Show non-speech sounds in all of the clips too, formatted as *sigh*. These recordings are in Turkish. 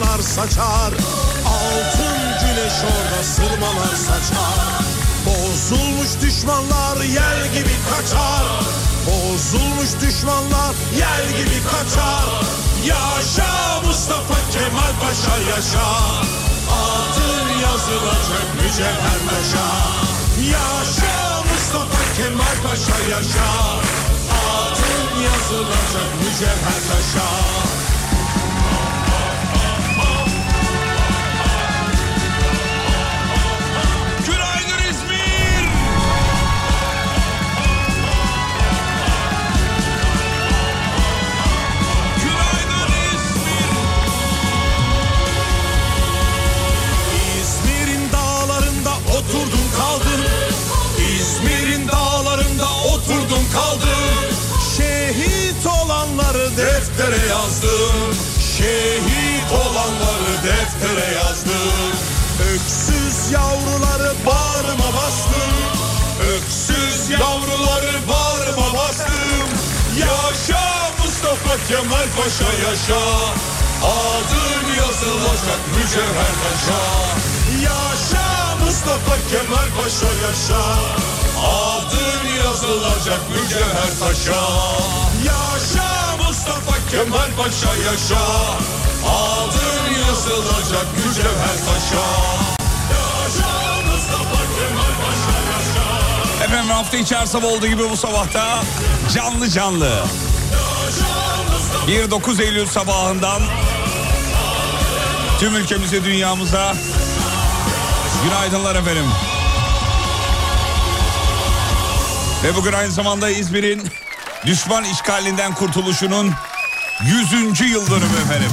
Sırmalar saçar Altın güneş orada sırmalar saçar. Bozulmuş düşmanlar yel gibi kaçar. Bozulmuş düşmanlar yel gibi kaçar. Yaşa Mustafa Kemal Paşa yaşa. Adın yazılacak mücevher taşa Yaşa Mustafa Kemal Paşa yaşa. Adın yazılacak mücevher taşa deftere yazdım. Şehit olanları deftere yazdım. Öksüz yavruları bağrıma bastım. Öksüz yavruları bağrıma bastım. Yaşa Mustafa Kemal Paşa yaşa. Adın yazılacak mücevher taşa Yaşa Mustafa Kemal Paşa yaşa. Adın yazılacak mücevher taşa Yaşa Kemal Paşa yaşa Adın yazılacak mücevher taşa Efendim hafta içi her sabah olduğu gibi bu sabahta canlı canlı. 1-9 Eylül sabahından tüm ülkemize dünyamıza günaydınlar efendim. Ve bugün aynı zamanda İzmir'in düşman işgalinden kurtuluşunun 100. yıl dönümü efendim.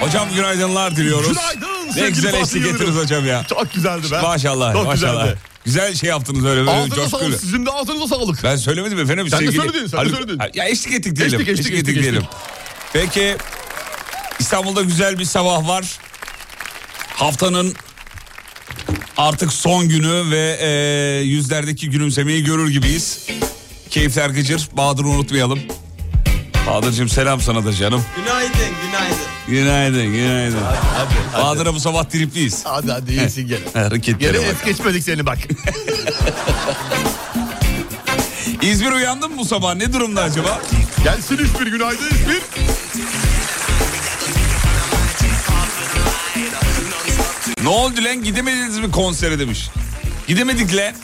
Hocam günaydınlar diliyoruz. Günaydın Ne güzel eşlik ettiniz hocam ya. Çok güzeldi be. Maşallah Çok maşallah. güzeldi. Güzel şey yaptınız öyle böyle Ağzına coşkuyla. sağlık. Sizin de ağzınıza sağlık. Ben söylemedim efendim. Sen de sevgili- söyledin, sen de Haluk- söyledin. Ya eşlik ettik diyelim. Eşlik, eşlik, eşlik, diyelim. eşlik. Peki İstanbul'da güzel bir sabah var. Haftanın artık son günü ve e, yüzlerdeki gülümsemeyi görür gibiyiz. Keyifler gıcır. Bahadır'ı unutmayalım. Bahadır'cığım selam sana da canım. Günaydın, günaydın. Günaydın, günaydın. Hadi, hadi. Bahadır'a bu sabah tripliyiz. Hadi hadi iyisin gene. *laughs* Hareketlere Gene es geçmedik seni bak. *laughs* İzmir uyandı mı bu sabah? Ne durumda acaba? Gelsin İzmir günaydın İzmir. Ne oldu lan gidemediniz mi konsere demiş. Gidemedik lan.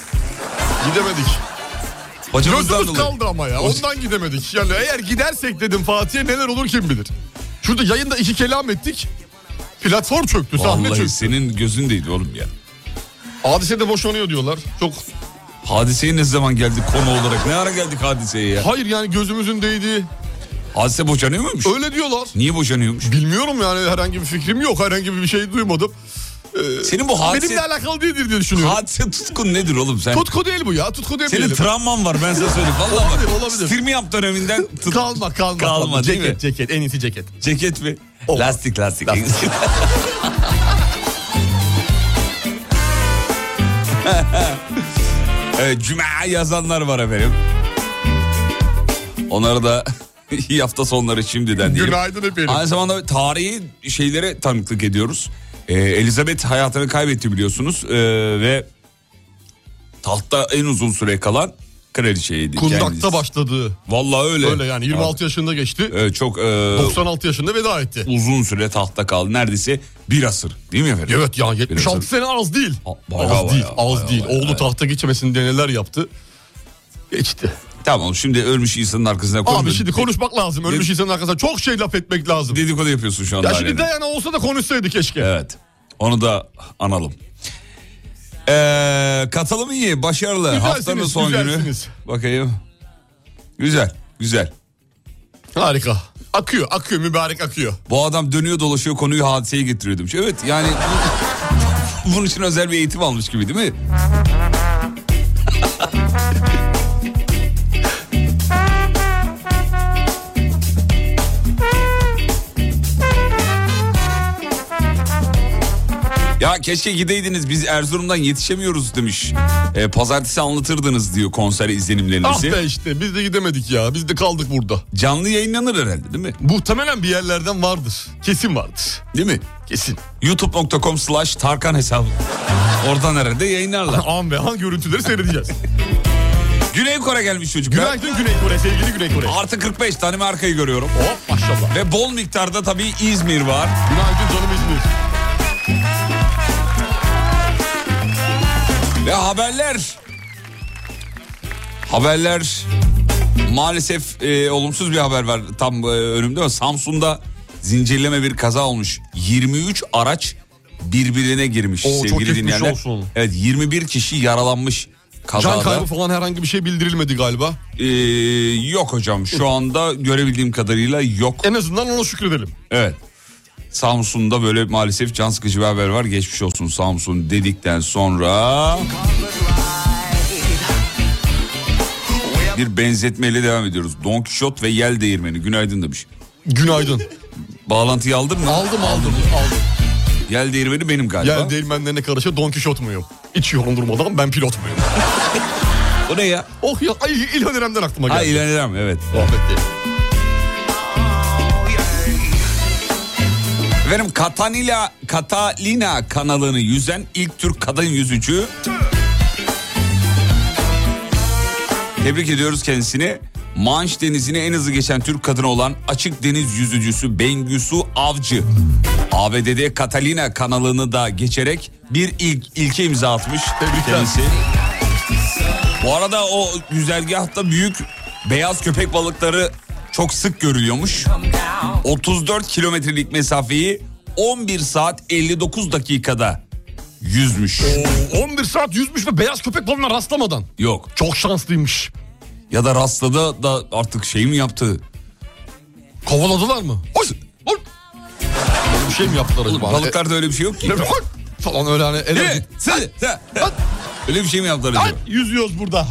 Gidemedik. Dolayı. kaldı ama ya. Ondan gidemedik. Yani eğer gidersek dedim Fatih'e neler olur kim bilir. Şurada yayında iki kelam ettik. Platform çöktü, sahne Vallahi çöktü. senin gözündeydi oğlum ya. Hadise de boşanıyor diyorlar. Çok Hadiseye ne zaman geldik konu olarak? Ne ara geldik hadiseye ya? hayır yani gözümüzün değdiği. Hadise boşanıyor muymuş? Öyle diyorlar. Niye boşanıyormuş? Bilmiyorum yani herhangi bir fikrim yok. Herhangi bir şey duymadım. Senin bu hadise... Benimle alakalı değildir diye düşünüyorum. Hadise tutkun nedir oğlum sen? Tutku değil bu ya. Tutku Senin demeyelim. travman var ben sana söyleyeyim. Vallahi Olabilir, bak. olabilir. Stirmiyap döneminden tut... Kalma kalma. Kalma, değil ceket mi? ceket en iyisi ceket. Ceket mi? Olmaz. Lastik lastik. Lastik. *laughs* evet, Cuma yazanlar var efendim. Onlara da *laughs* iyi hafta sonları şimdiden diyelim. Günaydın efendim. Aynı zamanda tarihi şeylere tanıklık ediyoruz. Ee, Elizabeth hayatını kaybetti biliyorsunuz Ee, ve tahtta en uzun süre kalan kraliçeydi. Kundakta kendisi. başladı. Vallahi öyle. Öyle yani 26 yaşında geçti. Evet, çok e, 96 yaşında veda etti. uzun süre tahtta kaldı. Neredeyse bir asır değil mi efendim? Evet ya 76 asır. sene az değil. Ha, bayağı az değil, bayağı, az bayağı değil. bayağı. Oğlu tahta geçmesin diye neler yaptı. Geçti. Tamam şimdi ölmüş insanın arkasına koyma. Abi şimdi konuşmak lazım. Ölmüş insanın arkasında çok şey laf etmek lazım. Dedikodu yapıyorsun şu anda. Ya şimdi alenen. Dayana olsa da konuşsaydı keşke. Evet. Onu da analım. Ee, katılım iyi, başarılı. Güzelsiniz, Haftanın son güzelsiniz. günü. Bakayım. Güzel, güzel. Harika. Akıyor, akıyor, mübarek akıyor. Bu adam dönüyor dolaşıyor konuyu hadiseye getiriyor demiş. Evet yani *laughs* bunun için özel bir eğitim almış gibi değil mi? Ya keşke gideydiniz biz Erzurum'dan yetişemiyoruz demiş. Ee, pazartesi anlatırdınız diyor konser Ah izlenimlerinizi. be işte biz de gidemedik ya. Biz de kaldık burada. Canlı yayınlanır herhalde değil mi? Muhtemelen bir yerlerden vardır. Kesin vardır. Değil mi? Kesin. youtube.com slash Tarkan hesabı. Oradan herhalde yayınlarlar. An ve an görüntüleri seyredeceğiz. *laughs* Güney Kore gelmiş çocuklar. Günaydın Güney Kore, sevgili Güney Kore. Artı 45 tane markayı görüyorum. Hop maşallah. Ve bol miktarda tabii İzmir var. Günaydın canım İzmir. Ve haberler. Haberler maalesef e, olumsuz bir haber var tam e, önümde ama Samsun'da zincirleme bir kaza olmuş. 23 araç birbirine girmiş Oo, çok sevgili geçmiş dinleyenler. olsun. Evet 21 kişi yaralanmış kazada. Can kaybı falan herhangi bir şey bildirilmedi galiba. Ee, yok hocam şu anda görebildiğim kadarıyla yok. En azından ona şükredelim. Evet. Samsun'da böyle maalesef can sıkıcı bir haber var. Geçmiş olsun Samsun dedikten sonra... Bir benzetmeyle devam ediyoruz. Don Kişot ve Yel Değirmeni. Günaydın demiş. Günaydın. Bağlantıyı aldın mı? Aldım aldım aldım. Yel Değirmeni benim galiba. Gel değirmenlerine karışa Don Kişot muyum? Hiç yorumdurmadan ben pilot muyum? *laughs* O ne ya? oh ya ay, İlhan İrem'den aklıma geldi. Ha İlhan evet. Rahmetli. Efendim Katanila, Catalina kanalını yüzen ilk Türk kadın yüzücü. Tebrik ediyoruz kendisini. Manş denizini en hızlı geçen Türk kadını olan açık deniz yüzücüsü Bengüsu Avcı. ABD'de Catalina kanalını da geçerek bir ilk ilke imza atmış. Tebrikler. Kendisi. Bu arada o güzergahta büyük beyaz köpek balıkları çok sık görülüyormuş. 34 kilometrelik mesafeyi 11 saat 59 dakikada yüzmüş. Oo, 11 saat yüzmüş ve beyaz köpek balığına rastlamadan. Yok. Çok şanslıymış. Ya da rastladı da artık şey mi yaptı? Kovaladılar mı? Oy, oy. Böyle bir şey mi yaptılar acaba? Balıklarda öyle bir şey yok ki. Falan öyle hani enerji. Sen, sen. Öyle bir şey mi yaptılar acaba? Yüzüyoruz burada.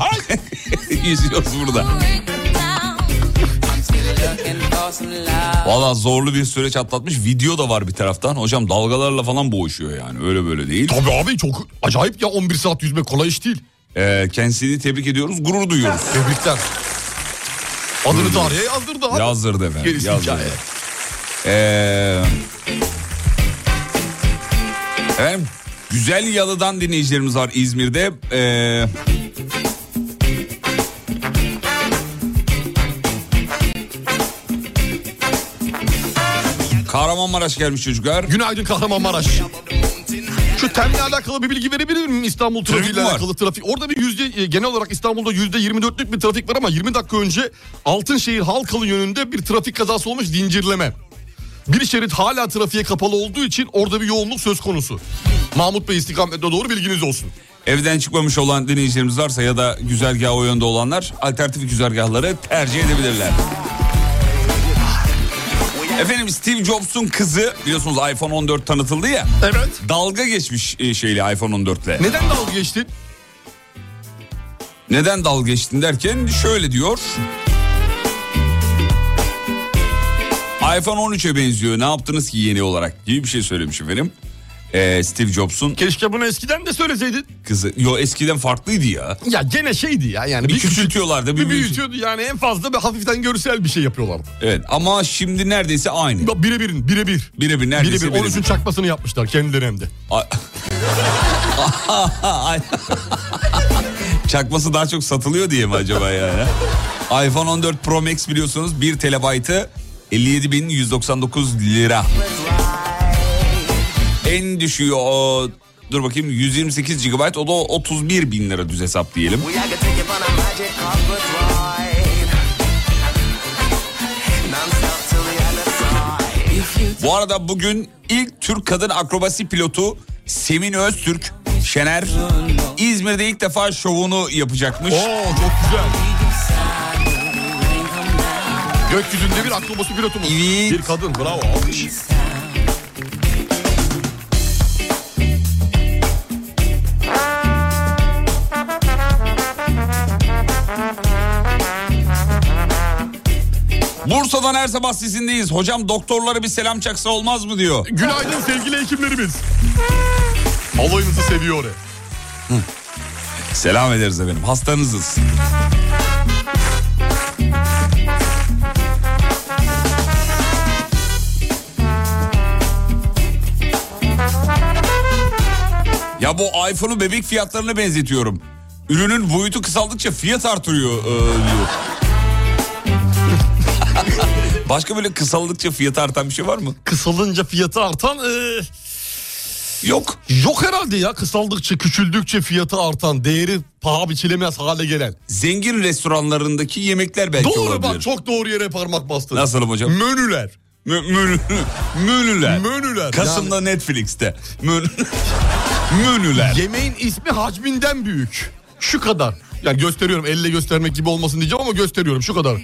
*laughs* Yüzüyoruz burada. Valla zorlu bir süreç atlatmış. Video da var bir taraftan. Hocam dalgalarla falan boğuşuyor yani. Öyle böyle değil. Tabii abi çok acayip ya 11 saat yüzmek kolay iş değil. Ee, kendisini tebrik ediyoruz. Gurur duyuyoruz. Tebrikler. Adını tarihe yazdırdı abi. Yazdırdı efendim. Gerisi yazdırdı. hikaye. Ee, efendim Güzel Yalı'dan dinleyicilerimiz var İzmir'de. Ee, Kahramanmaraş gelmiş çocuklar. Günaydın Kahramanmaraş. Şu temle alakalı bir bilgi verebilir miyim İstanbul Trafik trafiğiyle var? alakalı trafik? Orada bir yüzde e, genel olarak İstanbul'da yüzde 24'lük bir trafik var ama 20 dakika önce Altınşehir Halkalı yönünde bir trafik kazası olmuş zincirleme. Bir şerit hala trafiğe kapalı olduğu için orada bir yoğunluk söz konusu. Mahmut Bey istikametine doğru bilginiz olsun. Evden çıkmamış olan dinleyicilerimiz varsa ya da güzergah o yönde olanlar alternatif güzergahları tercih edebilirler. Efendim Steve Jobs'un kızı biliyorsunuz iPhone 14 tanıtıldı ya. Evet. Dalga geçmiş e, şeyle iPhone 14'le. Neden dalga geçtin? Neden dalga geçtin derken şöyle diyor. iPhone 13'e benziyor ne yaptınız ki yeni olarak gibi bir şey söylemiş efendim. Ee, Steve Jobs'un Keşke bunu eskiden de söyleseydin. kızı. Yo eskiden farklıydı ya. Ya gene şeydi ya yani. Bir Bir, küçültüyorlardı. Bir bir büyütü- büyütüyordu yani en fazla bir hafiften görsel bir şey yapıyorlardı. Evet ama şimdi neredeyse aynı. Birebirin birebir. Birebir neredeyse Birebir. birebir. 13'ün çakmasını yapmışlar kendileri hem de. *laughs* Çakması daha çok satılıyor diye mi acaba yani? iPhone 14 Pro Max biliyorsunuz 1 TB'ı 57.199 lira en düşüğü o dur bakayım 128 GB o da 31 bin lira düz hesap diyelim. Bu arada bugün ilk Türk kadın akrobasi pilotu Semin Öztürk Şener İzmir'de ilk defa şovunu yapacakmış. Oo çok güzel. Gökyüzünde bir akrobasi pilotumuz. Evet. Bir kadın bravo alkış. Bursa'dan her sabah sizindeyiz. Hocam doktorlara bir selam çaksa olmaz mı diyor. Günaydın sevgili hekimlerimiz. Alayınızı seviyor. Selam ederiz efendim. Hastanızız. Ya bu iPhone'u bebek fiyatlarına benzetiyorum. Ürünün boyutu kısaldıkça fiyat artıyor e, diyor. Başka böyle kısaldıkça fiyat artan bir şey var mı? Kısalınca fiyatı artan... ee, Yok. Yok herhalde ya kısaldıkça küçüldükçe fiyatı artan değeri paha biçilemez hale gelen. Zengin restoranlarındaki yemekler belki Doğru olabilir. bak çok doğru yere parmak bastın. Nasılım hocam? Menüler. Menüler. Menüler. Kasım'da Netflix'te. Mön- *laughs* Menüler. Yemeğin ismi hacminden büyük. Şu kadar. Yani gösteriyorum elle göstermek gibi olmasın diyeceğim ama gösteriyorum şu kadar.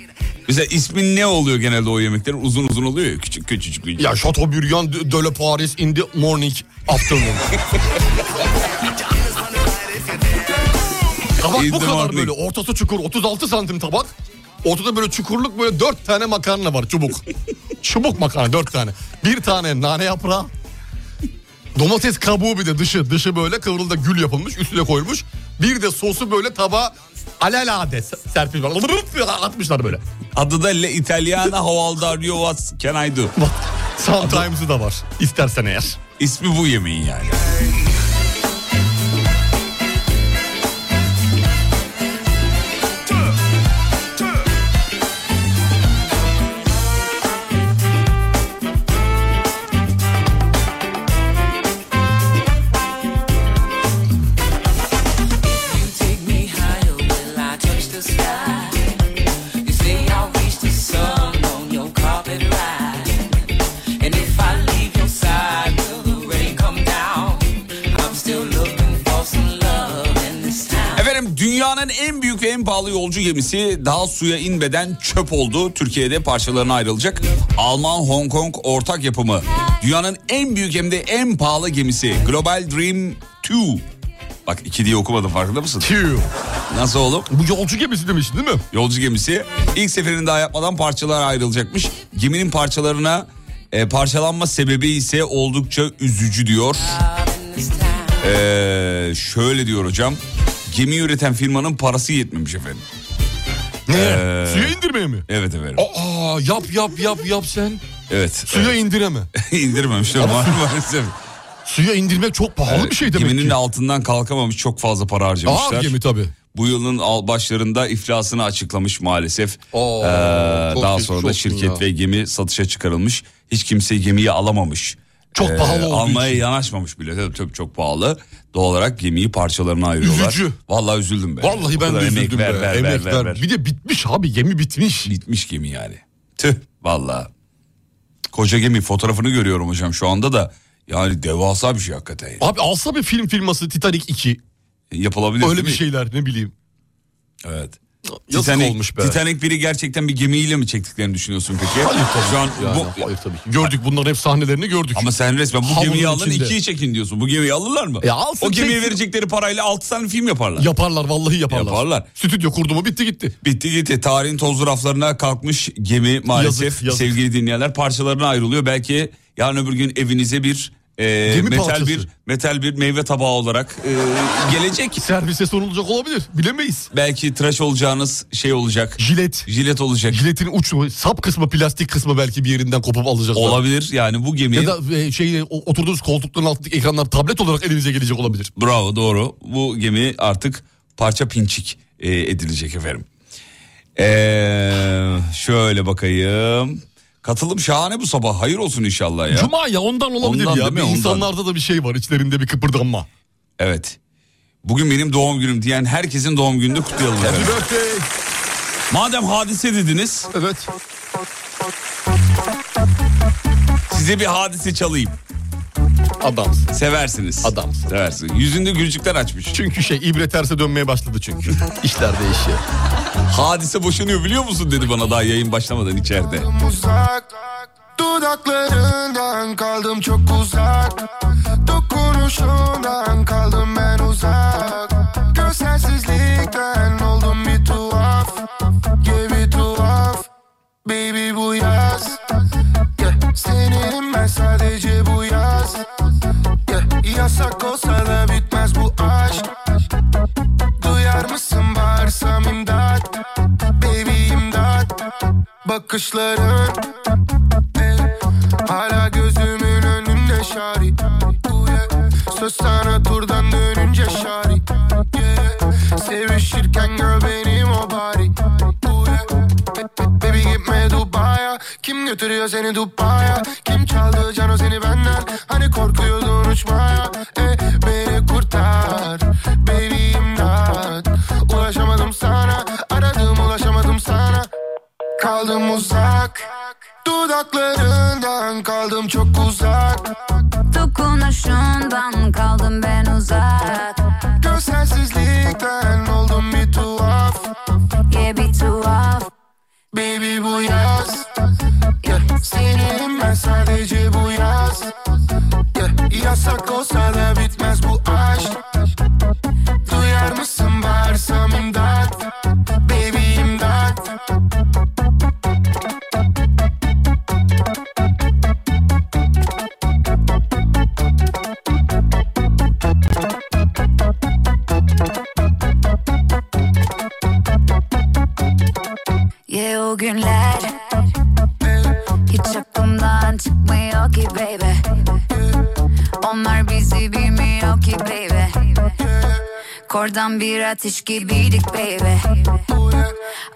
Mesela ismin ne oluyor genelde o yemeklerin? Uzun uzun oluyor ya küçük küçücük. küçücük. Ya Chateaubriand de, la Paris in the morning afternoon. tabak In bu kadar morning. böyle ortası çukur 36 santim tabak. Ortada böyle çukurluk böyle dört tane makarna var çubuk. çubuk makarna dört tane. Bir tane nane yaprağı. Domates kabuğu bir de dışı. Dışı böyle kıvrılda gül yapılmış üstüne koyulmuş. Bir de sosu böyle tabağa alelade serpil. Atmışlar böyle. Adı da Le Italiana are you what can I do? Sometimes'ı da var istersen eğer. İsmi bu yemeğin yani. Gemisi daha suya inmeden çöp oldu. Türkiye'de parçalarına ayrılacak. Alman Hong Kong ortak yapımı. Dünyanın en büyük hem de en pahalı gemisi. Global Dream 2. Bak iki diye okumadım farkında mısın? Tüh. Nasıl oğlum? Bu yolcu gemisi demiştin değil mi? Yolcu gemisi ilk seferini daha yapmadan parçalara ayrılacakmış. Geminin parçalarına e, parçalanma sebebi ise oldukça üzücü diyor. Ee, şöyle diyor hocam. Gemi üreten firmanın parası yetmemiş efendim. Ne? Ee, Suya indirmeye mi? Evet efendim. Aa yap yap yap yap sen. Evet. Suya indireme. evet. *laughs* indirmemişler maalesef. Suya indirmek çok pahalı bir şey demek Geminin ki. altından kalkamamış çok fazla para harcamışlar. Ağır gemi tabii. Bu yılın al- başlarında iflasını açıklamış maalesef. Oo, Ee, daha sonra da şirket ya. ve gemi satışa çıkarılmış. Hiç kimse gemiyi alamamış. Çok pahalı olduğu Almaya için. yanaşmamış bile. Tabii, tabii çok pahalı. Doğal olarak gemiyi parçalarına ayırıyorlar. Üzücü. Vallahi üzüldüm ben. Vallahi O ben de emek üzüldüm ver, be. ver, Emek ver, ver, ver. Bir de bitmiş abi gemi bitmiş. Bitmiş gemi yani. Tüh vallahi. Koca gemi fotoğrafını görüyorum hocam şu anda da. Yani devasa bir şey hakikaten. yani. Abi alsa bir film firması Titanic 2. Yapılabilir Öyle bir mi? şeyler ne bileyim. Evet. Yazık Titanic, olmuş be. Titanic biri gerçekten bir gemiyle mi çektiklerini düşünüyorsun peki? Hayır tabii. Şu an Yani, bu, hayır tabii. Gördük bunların hep sahnelerini gördük. ama sen resmen bu Havlunun gemiyi alın içinde. ikiyi çekin diyorsun. Bu gemiyi alırlar mı? E alsın, o gemiye çeksin. verecekleri parayla altı tane film yaparlar. Yaparlar vallahi yaparlar. Yaparlar. Stüdyo kurdu mu bitti gitti. Bitti gitti. Tarihin tozlu raflarına kalkmış gemi maalesef Yazık, yazık. sevgili dinleyenler parçalarına ayrılıyor. Belki yarın öbür gün evinize bir e, Gemi metal parçası. bir metal bir meyve tabağı olarak e, gelecek. *laughs* Servise sorulacak olabilir. Bilemeyiz. Belki tıraş olacağınız şey olacak. Jilet. Jilet olacak. Jiletin uç sap kısmı plastik kısmı belki bir yerinden kopup alacaklar. Olabilir yani bu gemi. Ya da e, şey oturduğunuz koltukların altındaki ekranlar tablet olarak elinize gelecek olabilir. Bravo doğru. Bu gemi artık parça pinçik e, edilecek efendim. Ee, şöyle bakayım. Katılım şahane bu sabah. Hayır olsun inşallah ya. Cuma ya ondan olabilir Ondan ya. mi? Ondan. insanlarda da bir şey var içlerinde bir kıpırdanma. Evet. Bugün benim doğum günüm diyen herkesin doğum gününü kutlayalım efendim. birthday. Madem hadise dediniz Evet. Size bir hadise çalayım. Adamsın. Seversiniz. Adamsın. Seversiniz. Yüzünde gülücükler açmış. Çünkü şey ibre terse dönmeye başladı çünkü. İşler değişiyor. Hadise boşanıyor biliyor musun dedi bana daha yayın başlamadan içeride. Dudaklarından kaldım çok uzak Dokunuşundan kaldım ben uzak Gözsensizlikten oldum bir tuhaf Yeah bir tuhaf Baby bu yaz. Seninim ben sadece bu yaz yeah. Yasak olsa da bitmez bu aşk Duyar mısın bağırsam imdat Baby imdat Bakışların Hala gözümün önünde şari. Söz sana turdan dönünce şari yeah. Sevişirken gör götürüyor seni Dubai'ye. Kim çaldı cano seni benden? Hani korkuyordun uçmaya? Eh, Beni kurtar Baby imdat. Ulaşamadım sana Aradım ulaşamadım sana. Kaldım uzak Dudaklarından kaldım çok uzak. Dokunuşundan kaldım ben uzak. Gözsensizlikten oldum Baby bu yaz yeah. Senin ben sadece bu yaz yeah. Yasak olsa da bitmez bu o günler Hiç aklımdan çıkmıyor ki baby. Onlar bizi bilmiyor ki baby. Kordan bir ateş gibiydik baby.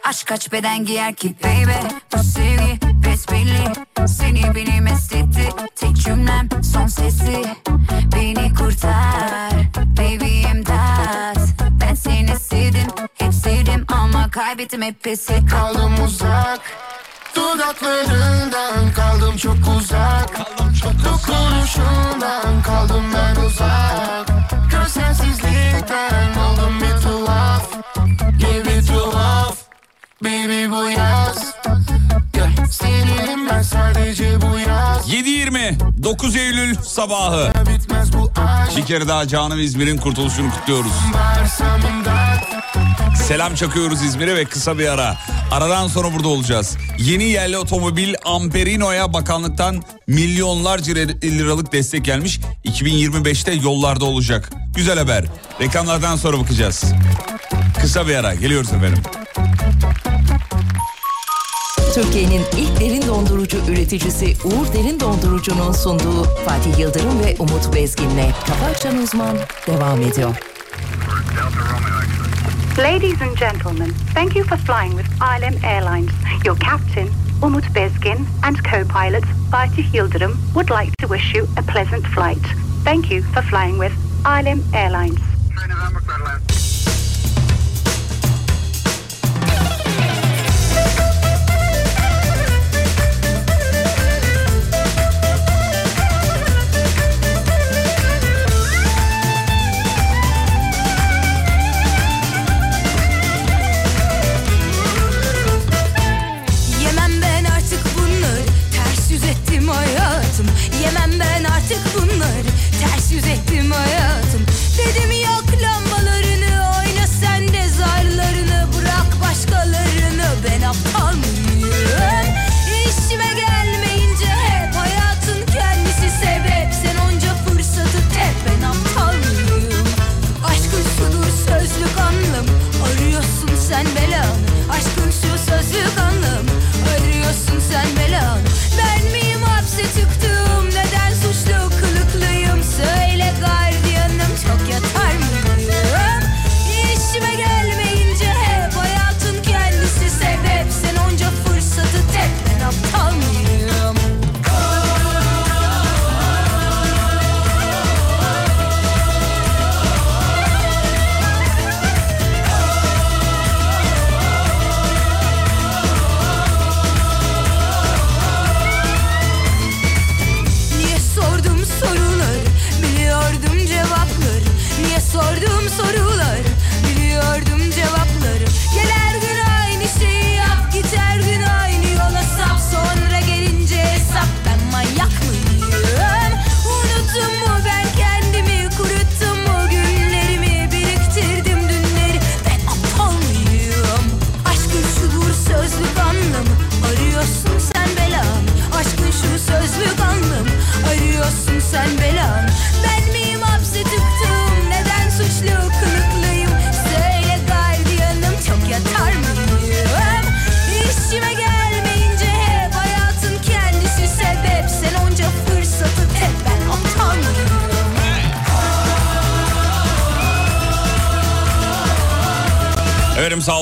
Aşk kaç beden giyer ki baby? Bu sevgi besbelli. Seni beni mest etti Tek cümlem son sesi. Beni kurtar kaybettim hep pes ettim kaldım uzak. Dudaklarından kaldım çok uzak. Dokunuşundan kaldım ben uzak. Gözsensizlikten oldum bir tuhaf. Bir tuhaf. Baby bu yaz. Seninim ben sadece bu yaz. 7.20 9 Eylül sabahı. Bir kere daha Canım İzmir'in kurtuluşunu kutluyoruz. Bağırsam imdat Selam çakıyoruz İzmir'e ve kısa bir ara. Aradan sonra burada olacağız. Yeni yerli otomobil Amperino'ya bakanlıktan milyonlarca liralık destek gelmiş. 2025'te yollarda olacak. Güzel haber. Reklamlardan sonra bakacağız. Kısa bir ara geliyoruz efendim. Türkiye'nin ilk derin dondurucu üreticisi Uğur Derin Dondurucu'nun sunduğu Fatih Yıldırım ve Umut Bezgin'le Kafa Açan Uzman devam ediyor. Ladies and gentlemen, thank you for flying with ILM Airlines. Your captain, Umut Bezgin, and co-pilot Fatih Yildirim would like to wish you a pleasant flight. Thank you for flying with ILM Airlines.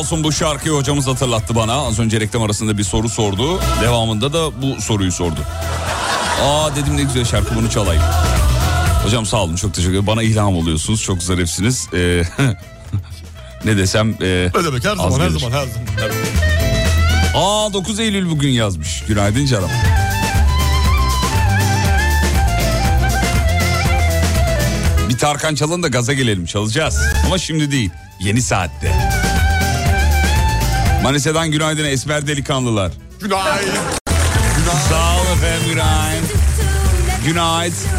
Olsun bu şarkıyı hocamız hatırlattı bana. Az önce reklam arasında bir soru sordu. Devamında da bu soruyu sordu. Aa dedim ne güzel şarkı bunu çalayım. Hocam sağ olun çok teşekkür ederim. Bana ilham oluyorsunuz. Çok zarifsiniz. Ee, *laughs* ne desem... e, Ne demek her zaman her gelir. zaman her zaman. Her zaman. Aa 9 Eylül bugün yazmış. Günaydın canım. Bir Tarkan çalın da gaza gelelim çalacağız. Ama şimdi değil. Yeni saatte. Manisa'dan günaydın esmer delikanlılar. Günaydın. Sağ olun efendim günaydın. Günaydın.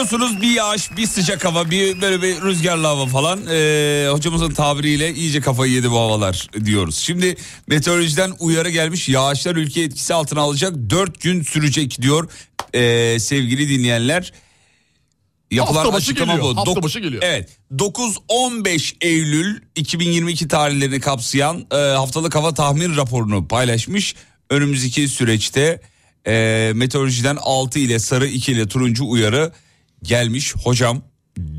Biliyorsunuz bir yağış, bir sıcak hava, bir böyle bir rüzgarlı hava falan. Ee, hocamızın tabiriyle iyice kafayı yedi bu havalar diyoruz. Şimdi meteorolojiden uyarı gelmiş. Yağışlar ülke etkisi altına alacak. 4 gün sürecek diyor ee, sevgili dinleyenler. Yapılan Hafta başı geliyor, bu. hafta başı geliyor. Evet. 9-15 Eylül 2022 tarihlerini kapsayan e, haftalık hava tahmin raporunu paylaşmış. Önümüzdeki süreçte e, meteorolojiden 6 ile sarı 2 ile turuncu uyarı gelmiş hocam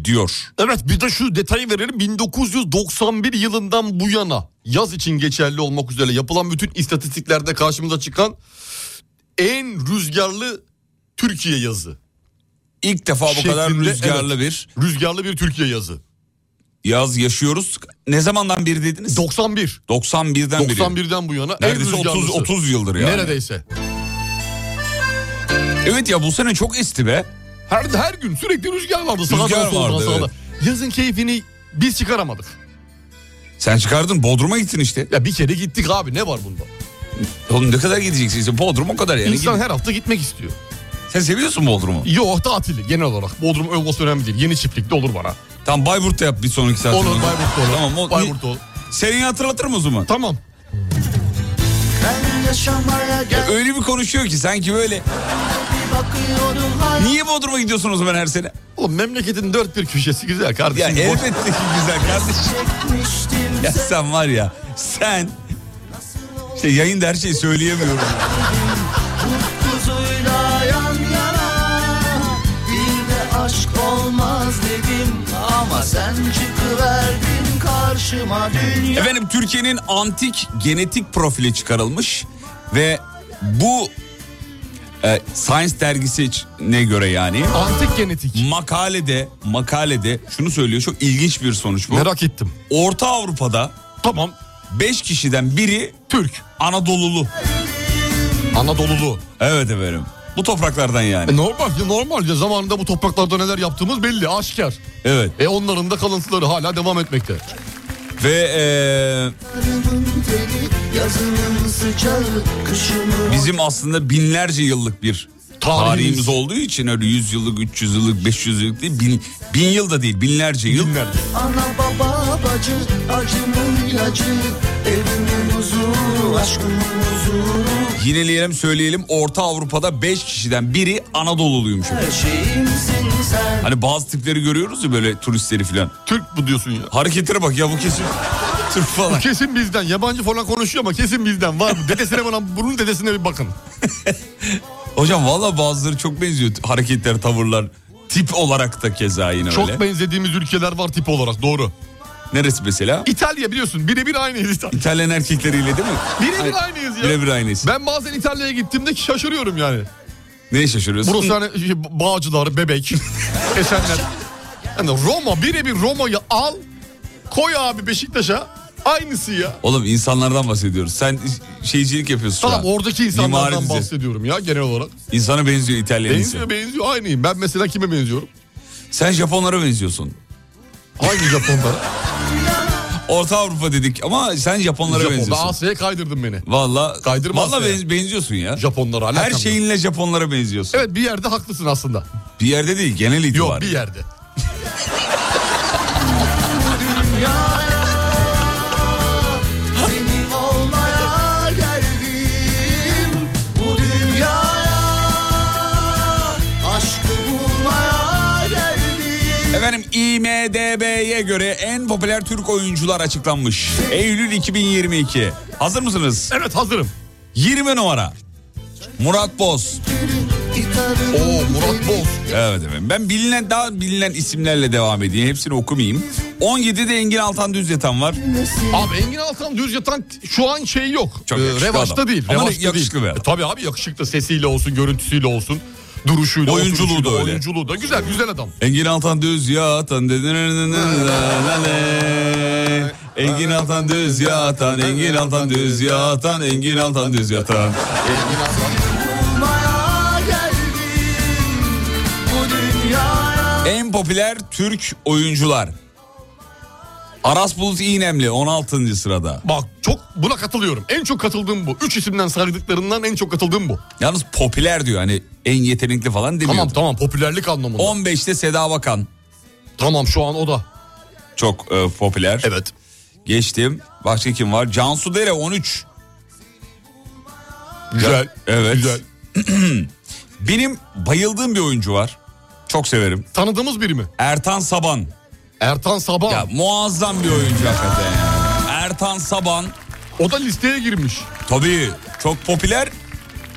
diyor. Evet bir de şu detayı verelim 1991 yılından bu yana yaz için geçerli olmak üzere yapılan bütün istatistiklerde karşımıza çıkan en rüzgarlı Türkiye yazı. İlk defa bu kadar Şeklinde, rüzgarlı evet. bir Rüzgarlı bir Türkiye yazı. yaz yaşıyoruz. Ne zamandan beri dediniz? 91. 91'den beri. 91'den bu yana Neredeyse en 30 rüzgarlısı. 30 yıldır yani. Neredeyse. Evet ya bu sene çok esti be. Her her gün sürekli rüzgar vardı sağdan Rüzgar soldan vardı, sağdan. Yazın keyfini biz çıkaramadık. Sen çıkardın Bodrum'a gittin işte. Ya bir kere gittik abi ne var bunda? Oğlum ne kadar gideceksin işte Bodrum o kadar yani. İnsan Gidin. her hafta gitmek istiyor. Sen seviyorsun Bodrum'u. Yok tatili genel olarak. Bodrum olması önemli değil. Yeni çiftlikte olur bana. Tam Bayburt'ta yap bir sonraki saatte. Olur Bayburt'ta olur. Tamam o, Bayburt'ta olur. Seni hatırlatırım o zaman. Tamam. Ben yaşamaya gel Öyle bir konuşuyor ki sanki böyle. Niye Bodrum'a gidiyorsun o zaman her sene? Oğlum memleketin dört bir köşesi güzel Ya kardeşim. Boş- elbette ki güzel kardeşim. Ya sen var ya sen işte yayında her şeyi söyleyemiyorum. aşk olmaz dedim ama sen çıkıverdin karşıma dünya Efendim Türkiye'nin antik genetik profili çıkarılmış ve bu e, Science dergisi ne göre yani Antik genetik. makalede makalede şunu söylüyor çok ilginç bir sonuç bu. Merak ettim. Orta Avrupa'da Tamam. 5 kişiden biri Türk. Anadolulu. Anadolulu. Evet efendim. Bu topraklardan yani. E normal ya normal ya zamanında bu topraklarda neler yaptığımız belli aşikar. Evet. E onların da kalıntıları hala devam etmekte. Ve e, Bizim aslında binlerce yıllık bir Tarihimiz. tarihimiz olduğu için öyle 100 yıllık, 300 yıllık, 500 yıllık değil, bin, bin yıl da değil, binlerce yıl. Binlerce. Ana baba bacı acımın ilacı Evimin huzuru aşkımın huzuru Yineleyelim söyleyelim Orta Avrupa'da 5 kişiden biri Anadolu'luymuş. Her şeyimsin sen Hani bazı tipleri görüyoruz ya böyle turistleri falan. Türk bu diyorsun ya. Hareketlere bak ya bu kesin Türk falan. kesin bizden. Yabancı falan konuşuyor ama kesin bizden. Var mı? Dedesine bana bunun dedesine bir bakın. *laughs* Hocam valla bazıları çok benziyor hareketler, tavırlar. Tip olarak da keza yine Çok öyle. benzediğimiz ülkeler var tip olarak doğru. Neresi mesela? İtalya biliyorsun birebir aynıyız İtalya. İtalyan erkekleriyle değil mi? Birebir aynıyız ya. Birebir aynıyız. Ben bazen İtalya'ya gittiğimde şaşırıyorum yani. Neye şaşırıyorsun? Burası hani şey, Bağcılar, Bebek, *laughs* Esenler. Yani Roma birebir Roma'yı al koy abi Beşiktaş'a aynısı ya. Oğlum insanlardan bahsediyoruz. Sen şeycilik yapıyorsun Tamam oradaki insanlardan Mimari dizi. bahsediyorum ya genel olarak. İnsana benziyor İtalyan insan. Benziyor benziyor aynıyım. Ben mesela kime benziyorum? Sen Japonlara benziyorsun. Hangi Japonlara? *laughs* Orta Avrupa dedik ama sen Japonlara Japon'da benziyorsun. Asya'ya kaydırdın beni. Valla Kaydırma valla benziyorsun ya. Japonlara alakam Her yok. şeyinle Japonlara benziyorsun. Evet bir yerde haklısın aslında. Bir yerde değil genel Yok itibar. bir yerde. *laughs* IMDB'ye göre en popüler Türk oyuncular açıklanmış. Eylül 2022. Hazır mısınız? Evet hazırım. 20 numara. Murat Boz. Oo Murat Boz. Evet efendim. Ben bilinen daha bilinen isimlerle devam edeyim. Hepsini okumayayım. 17'de Engin Altan Düz Yatan var. Abi Engin Altan düz yatan şu an şey yok. Çok Ee, yakışıklı revaçta adam. değil. Ama revaçta yakışıklı değil. adam. E, tabii abi yakışıklı sesiyle olsun, görüntüsüyle olsun. Duruşuyla, Oyunculuğu da öyle. Oyunculuğu da güzel, güzel adam. Engin Altan Düz Yatan. Engin Altan Düz Yatan. Engin Altan Düz Yatan. Engin Altan Düz. Olmaya geldim bu dünyaya En popüler Türk oyuncular. Aras Bulut İğnemli 16. sırada. Bak çok buna katılıyorum. En çok katıldığım bu. Üç isimden saydıklarından en çok katıldığım bu. Yalnız popüler diyor hani en yetenekli falan demiyor. Tamam tamam popülerlik anlamında. 15'te Seda Bakan Tamam şu an o da. çok e, popüler. Evet. Geçtim. Başka kim var? Cansu Dere 13. Güzel. Evet. Güzel. *clears throat* Benim bayıldığım bir oyuncu var. Çok severim. Tanıdığımız biri mi? Ertan Saban. Ertan Saban. Ya muazzam bir oyuncu hakikaten. ya. Ertan Saban O da listeye girmiş. tabii çok popüler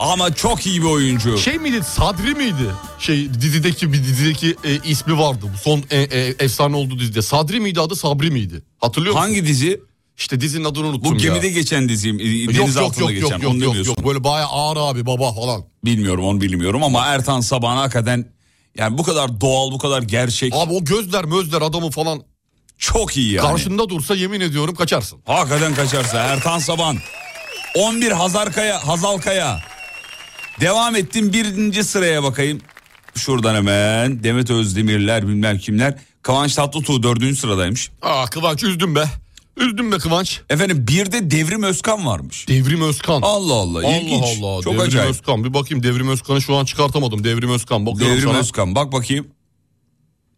ama çok iyi bir oyuncu. Şey miydi Sadri miydi? Şey dizideki bir dizideki e, ismi vardı. Bu son e, e, efsane oldu dizide. Sadri miydi adı Sabri miydi? Hatırlıyor musun? Hangi dizi? İşte dizinin adını unuttum Bu ya. gemide geçen diziyim. e, Yok Deniz yok altında yok geçen. yok yok onu yok, demiyorsun. yok. Böyle bayağı ağır abi baba falan. Bilmiyorum onu bilmiyorum ama Ertan Saban hakikaten yani bu kadar doğal bu kadar gerçek Abi o gözler mözler adamı falan çok iyi yani. karşında dursa yemin ediyorum kaçarsın. Hakikaten kaçarsa Ertan Saban. 11 Hazarkaya, Hazalkaya. Devam ettim birinci sıraya bakayım. Şuradan hemen Demet Özdemirler bilmem kimler. Kıvanç Tatlıtuğ dördüncü sıradaymış. Aa Kıvanç üzdüm be. Üzdüm be Kıvanç. Efendim bir de Devrim Özkan varmış. Devrim Özkan. Allah Allah ilginç. Allah Allah. Çok Devrim acayip. Özkan. Bir bakayım Devrim Özkan'ı şu an çıkartamadım. Devrim Özkan. Bakıyorum Devrim sana. Özkan bak bakayım.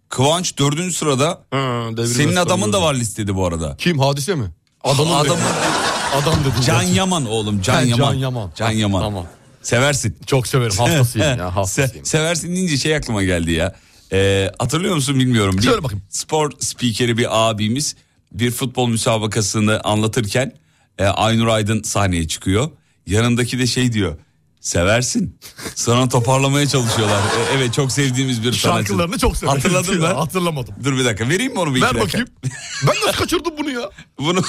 Kıvanç dördüncü sırada. Ha, Devrim Senin Özkan adamın da gördüm. var listede bu arada. Kim hadise mi? Adamın Adamın Adam dedim. Can zaten. Yaman oğlum Can He, Yaman. Can Yaman. Can Yaman. tamam. Seversin. Çok severim. Hastasıyım ya. *laughs* Se- Hastasıyım. seversin deyince şey aklıma geldi ya. Ee, hatırlıyor musun bilmiyorum. Bir Söyle bakayım. Spor spikeri bir abimiz bir futbol müsabakasını anlatırken e, Aynur Aydın sahneye çıkıyor. Yanındaki de şey diyor. Seversin. Sonra toparlamaya çalışıyorlar. E, evet çok sevdiğimiz bir sanatçı. Şarkılarını çok severim. Hatırladın mı? *laughs* Hatırlamadım. Dur bir dakika vereyim mi onu bir Ver dakika? bakayım. ben nasıl kaçırdım bunu ya? *laughs* Bunu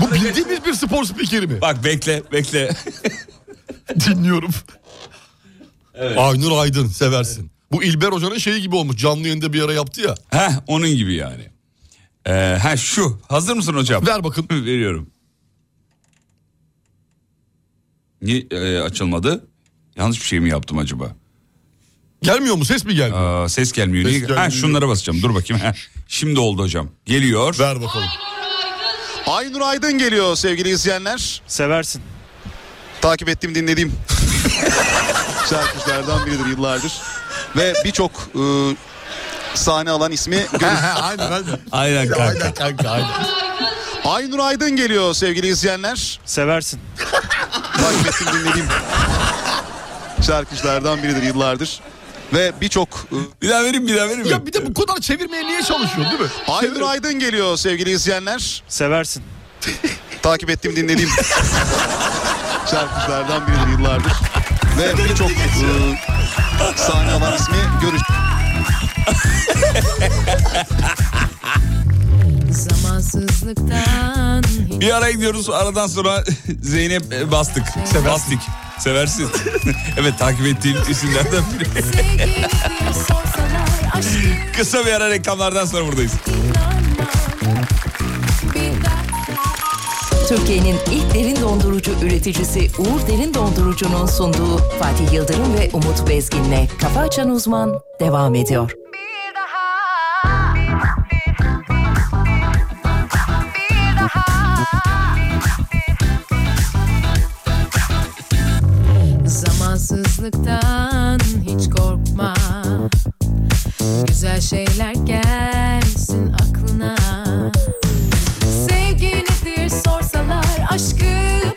Bu bildiğimiz bir spor spikeri mi? bak bekle bekle. *laughs* Dinliyorum. Aynur Aydın seversin. Bu İlber Hoca'nın şeyi gibi olmuş. Canlı yayında bir ara yaptı ya. Heh onun gibi yani. Ee, ha şu hazır mısın hocam? Ver bakın. *laughs* Veriyorum. Niye e, açılmadı? Yanlış bir şey mi yaptım acaba? Gelmiyor mu? Ses mi gelmiyor? Aa, ses gelmiyor. Ses Niye? gelmiyor. Ha, şunlara basacağım. Dur bakayım. Heh, Şimdi oldu hocam. Geliyor. Ver bakalım. Aynur Aydın geliyor sevgili izleyenler. Seversin. Takip ettiğim dinlediğim *laughs* şarkıcılardan biridir yıllardır. Ve birçok e, sahne alan ismi *laughs* aynen aynen. Aynen kanka. Aynen kanka aynen. Aynur Aydın geliyor sevgili izleyenler. Seversin. Takip ettiğim dinlediğim şarkıcılardan biridir yıllardır. Ve birçok e, Bir daha vereyim bir daha vereyim. mi? Ya bir de bu kadar çevirmeye niye çalışıyor değil mi? Aynur Aydın geliyor sevgili izleyenler. Seversin. Takip ettiğim dinlediğim *laughs* şarkıcılardan biridir yıllardır. Ve birçok e, sahne alan ismi görür. Zamansızlıktan Bir ara gidiyoruz. Aradan sonra *laughs* Zeynep e, bastık. Bastık. Seversin. *laughs* evet takip ettiğim isimlerden biri. *laughs* Kısa bir ara reklamlardan sonra buradayız. Türkiye'nin ilk derin dondurucu üreticisi Uğur Derin Dondurucu'nun sunduğu Fatih Yıldırım ve Umut Bezgin'le Kafa Açan Uzman devam ediyor. Zamansızlıktan hiç korkma. Güzel şeyler gelsin aklına. Sevgi nedir sorsalar Aşkı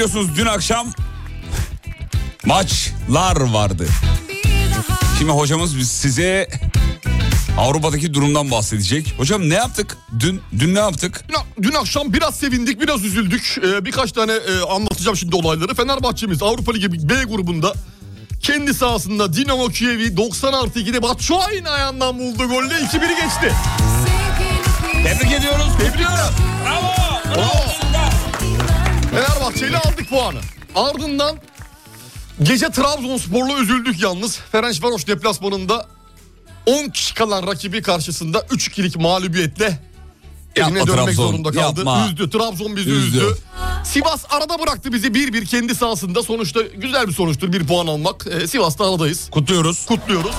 biliyorsunuz dün akşam maçlar vardı. Şimdi hocamız biz size Avrupa'daki durumdan bahsedecek. Hocam ne yaptık? Dün dün ne yaptık? Dün, dün akşam biraz sevindik, biraz üzüldük. Ee, birkaç tane e, anlatacağım şimdi olayları. Fenerbahçe'miz Avrupa Ligi B grubunda kendi sahasında Dinamo Kiev'i 90 artı 2'de Batshuayi'nin ayağından buldu golle 2-1'i geçti. Tebrik ediyoruz. Tebrik ediyoruz. Bravo. Bravo. Fenerbahçe ile aldık puanı. Ardından gece Trabzonspor'la üzüldük yalnız. Ferencvaroş deplasmanında 10 kişi kalan rakibi karşısında 3-2'lik mağlubiyetle evine Yapma dönmek Trabzon, zorunda kaldı. yapma. Üzdü. Trabzon bizi Üzdü. üzdü. Sivas arada bıraktı bizi 1-1 kendi sahasında. Sonuçta güzel bir sonuçtur bir puan almak. Ee, Sivas'ta aradayız. Kutluyoruz. Kutluyoruz.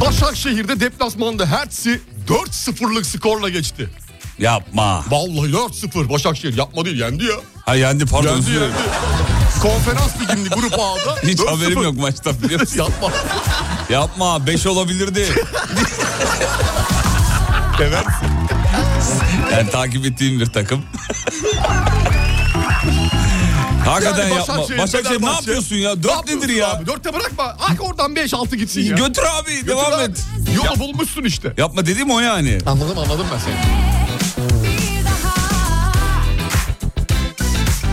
Başakşehir'de deplasmanda Hertz'i 4-0'lık skorla geçti. Yapma. Vallahi 4-0 Başakşehir yapma değil yendi ya. Ha yendi pardon. Yendi yendi. Konferans liginde grup A'da *laughs* Hiç 4-0. haberim yok maçtan biliyor *laughs* musun? Yapma. Yapma 5 olabilirdi. *laughs* Evet. Yani takip ettiğim bir takım. Hakikaten Yani yapma. Başakşehir ne yapıyorsun ya? Ne 4 yapıyorsun nedir ya? Abi? Dörtte bırakma. Hak oradan 5-6 gitsin ya. Götür abi Götür devam abi. et. Yolu bulmuşsun işte. Yapma dediğim o yani. Anladım anladım ben seni.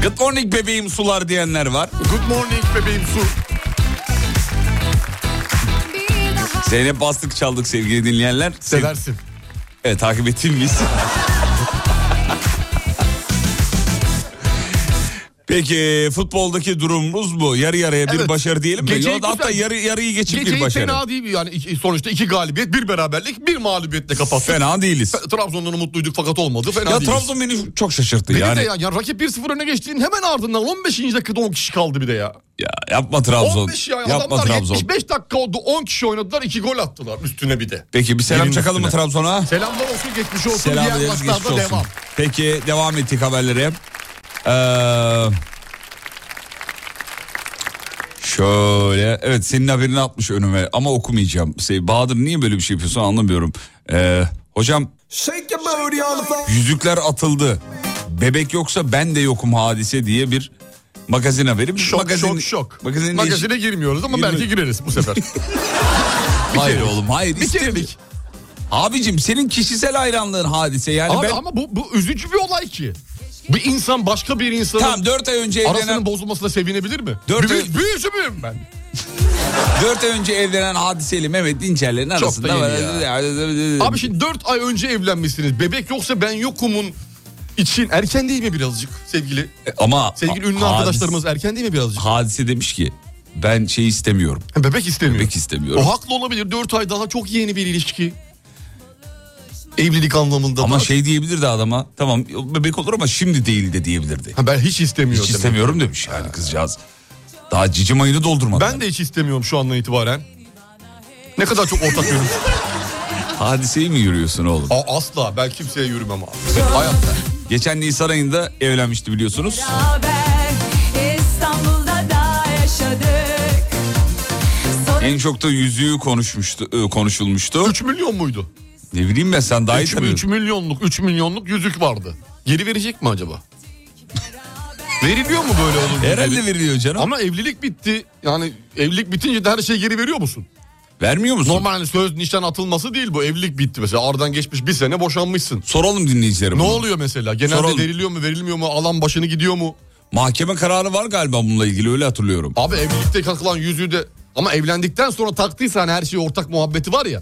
Good morning bebeğim sular diyenler var. Good morning bebeğim su. Zeynep bastık çaldık sevgili dinleyenler. Sev- Seversin. Evet takip ettiğim biz. Peki futboldaki durumumuz bu. Yarı yarıya bir Evet. başarı diyelim mi? Geceyi Yok, hatta yarı, yarıyı geçip Geceyi bir başarı. fena değil yani iki- sonuçta iki galibiyet bir beraberlik bir mağlubiyetle kapattık. Fena değiliz. Trabzon'dan umutluyduk fakat olmadı. Fena Ya değiliz. Trabzon beni çok şaşırttı Beni yani. de ya, ya rakip 1-0 öne geçtiğinin hemen ardından 15. dakikada 10 kişi kaldı bir de ya. Ya yapma Trabzon. 15 ya yapma adamlar Trabzon. 75 dakika oldu 10 kişi oynadılar 2 gol attılar üstüne bir de. Peki bir selam çakalım mı. Trabzon'a? Selamlar olsun geçmiş olsun Selam ederiz geçmiş olsun. devam. Peki devam ettik haberlere. Ee, şöyle evet senin haberini atmış önüme ama okumayacağım. Şey, Bahadır niye böyle bir şey yapıyorsun anlamıyorum. Ee, hocam yüzükler atıldı. Bebek yoksa ben de yokum hadise diye bir magazin haberi. Şok magazin, şok şok. Magazin Magazine girmiyoruz ama Girme- belki gireriz bu sefer. *laughs* Hayır oğlum hayır. Bir istemedik. kerelik. Abicim senin kişisel hayranlığın hadise yani Abi ben... ama bu, bu üzücü bir olay ki. Bir insan başka bir insanın Tamam 4 ay önce evlenen... arasının bozulmasına sevinebilir mi? Dört Büyü, ay- büyücü müyüm ben? 4 ay önce evlenen hadiseyle Mehmet Dinçerler'in da arasında... yeni Abi şimdi 4 ay önce evlenmişsiniz. Bebek yoksa ben yokumun için erken değil mi birazcık sevgili? Ama Sevgili ünlü hadis- arkadaşlarımız erken değil mi birazcık? Hadise demiş ki ben şey istemiyorum. Bebek istemiyor. Bebek istemiyorum. O haklı olabilir. 4 ay daha çok yeni bir ilişki. Evlilik anlamında. Ama da. şey diyebilirdi adama. Tamam bebek olur ama şimdi değil de diyebilirdi. Ha, ben hiç istemiyorum. Hiç istemiyorum demiş yani kızcağız. Daha cicim ayını doldurmadı. Ben de hiç istemiyorum şu andan itibaren. Ne kadar çok ortak yönüm. *laughs* Hadiseyi mi yürüyorsun oğlum? Aa, asla ben kimseye yürümem abi. Hayatta. Geçen Nisan ayında evlenmişti biliyorsunuz. Beraber İstanbul'da da yaşadık. Sonra En çok da yüzüğü konuşmuştu, e, konuşulmuştu. 3 milyon muydu? Ne bileyim ben sen daha iyi 3, tanıyorsun. milyonluk 3 milyonluk yüzük vardı. Geri verecek mi acaba? Veriliyor mu böyle olunca? Herhalde veriliyor canım. Ama evlilik bitti. Yani evlilik bitince de her şeyi geri veriyor musun? Vermiyor musun? Normal hani söz nişan atılması değil bu. Evlilik bitti mesela. Aradan geçmiş bir sene boşanmışsın. Soralım dinleyicilerim. Ne bunu. oluyor mesela? Genelde Soralım. veriliyor mu verilmiyor mu? Alan başını gidiyor mu? Mahkeme kararı var galiba bununla ilgili öyle hatırlıyorum. Abi evlilikte takılan yüzüğü de ama evlendikten sonra taktıysa hani her şey ortak muhabbeti var ya.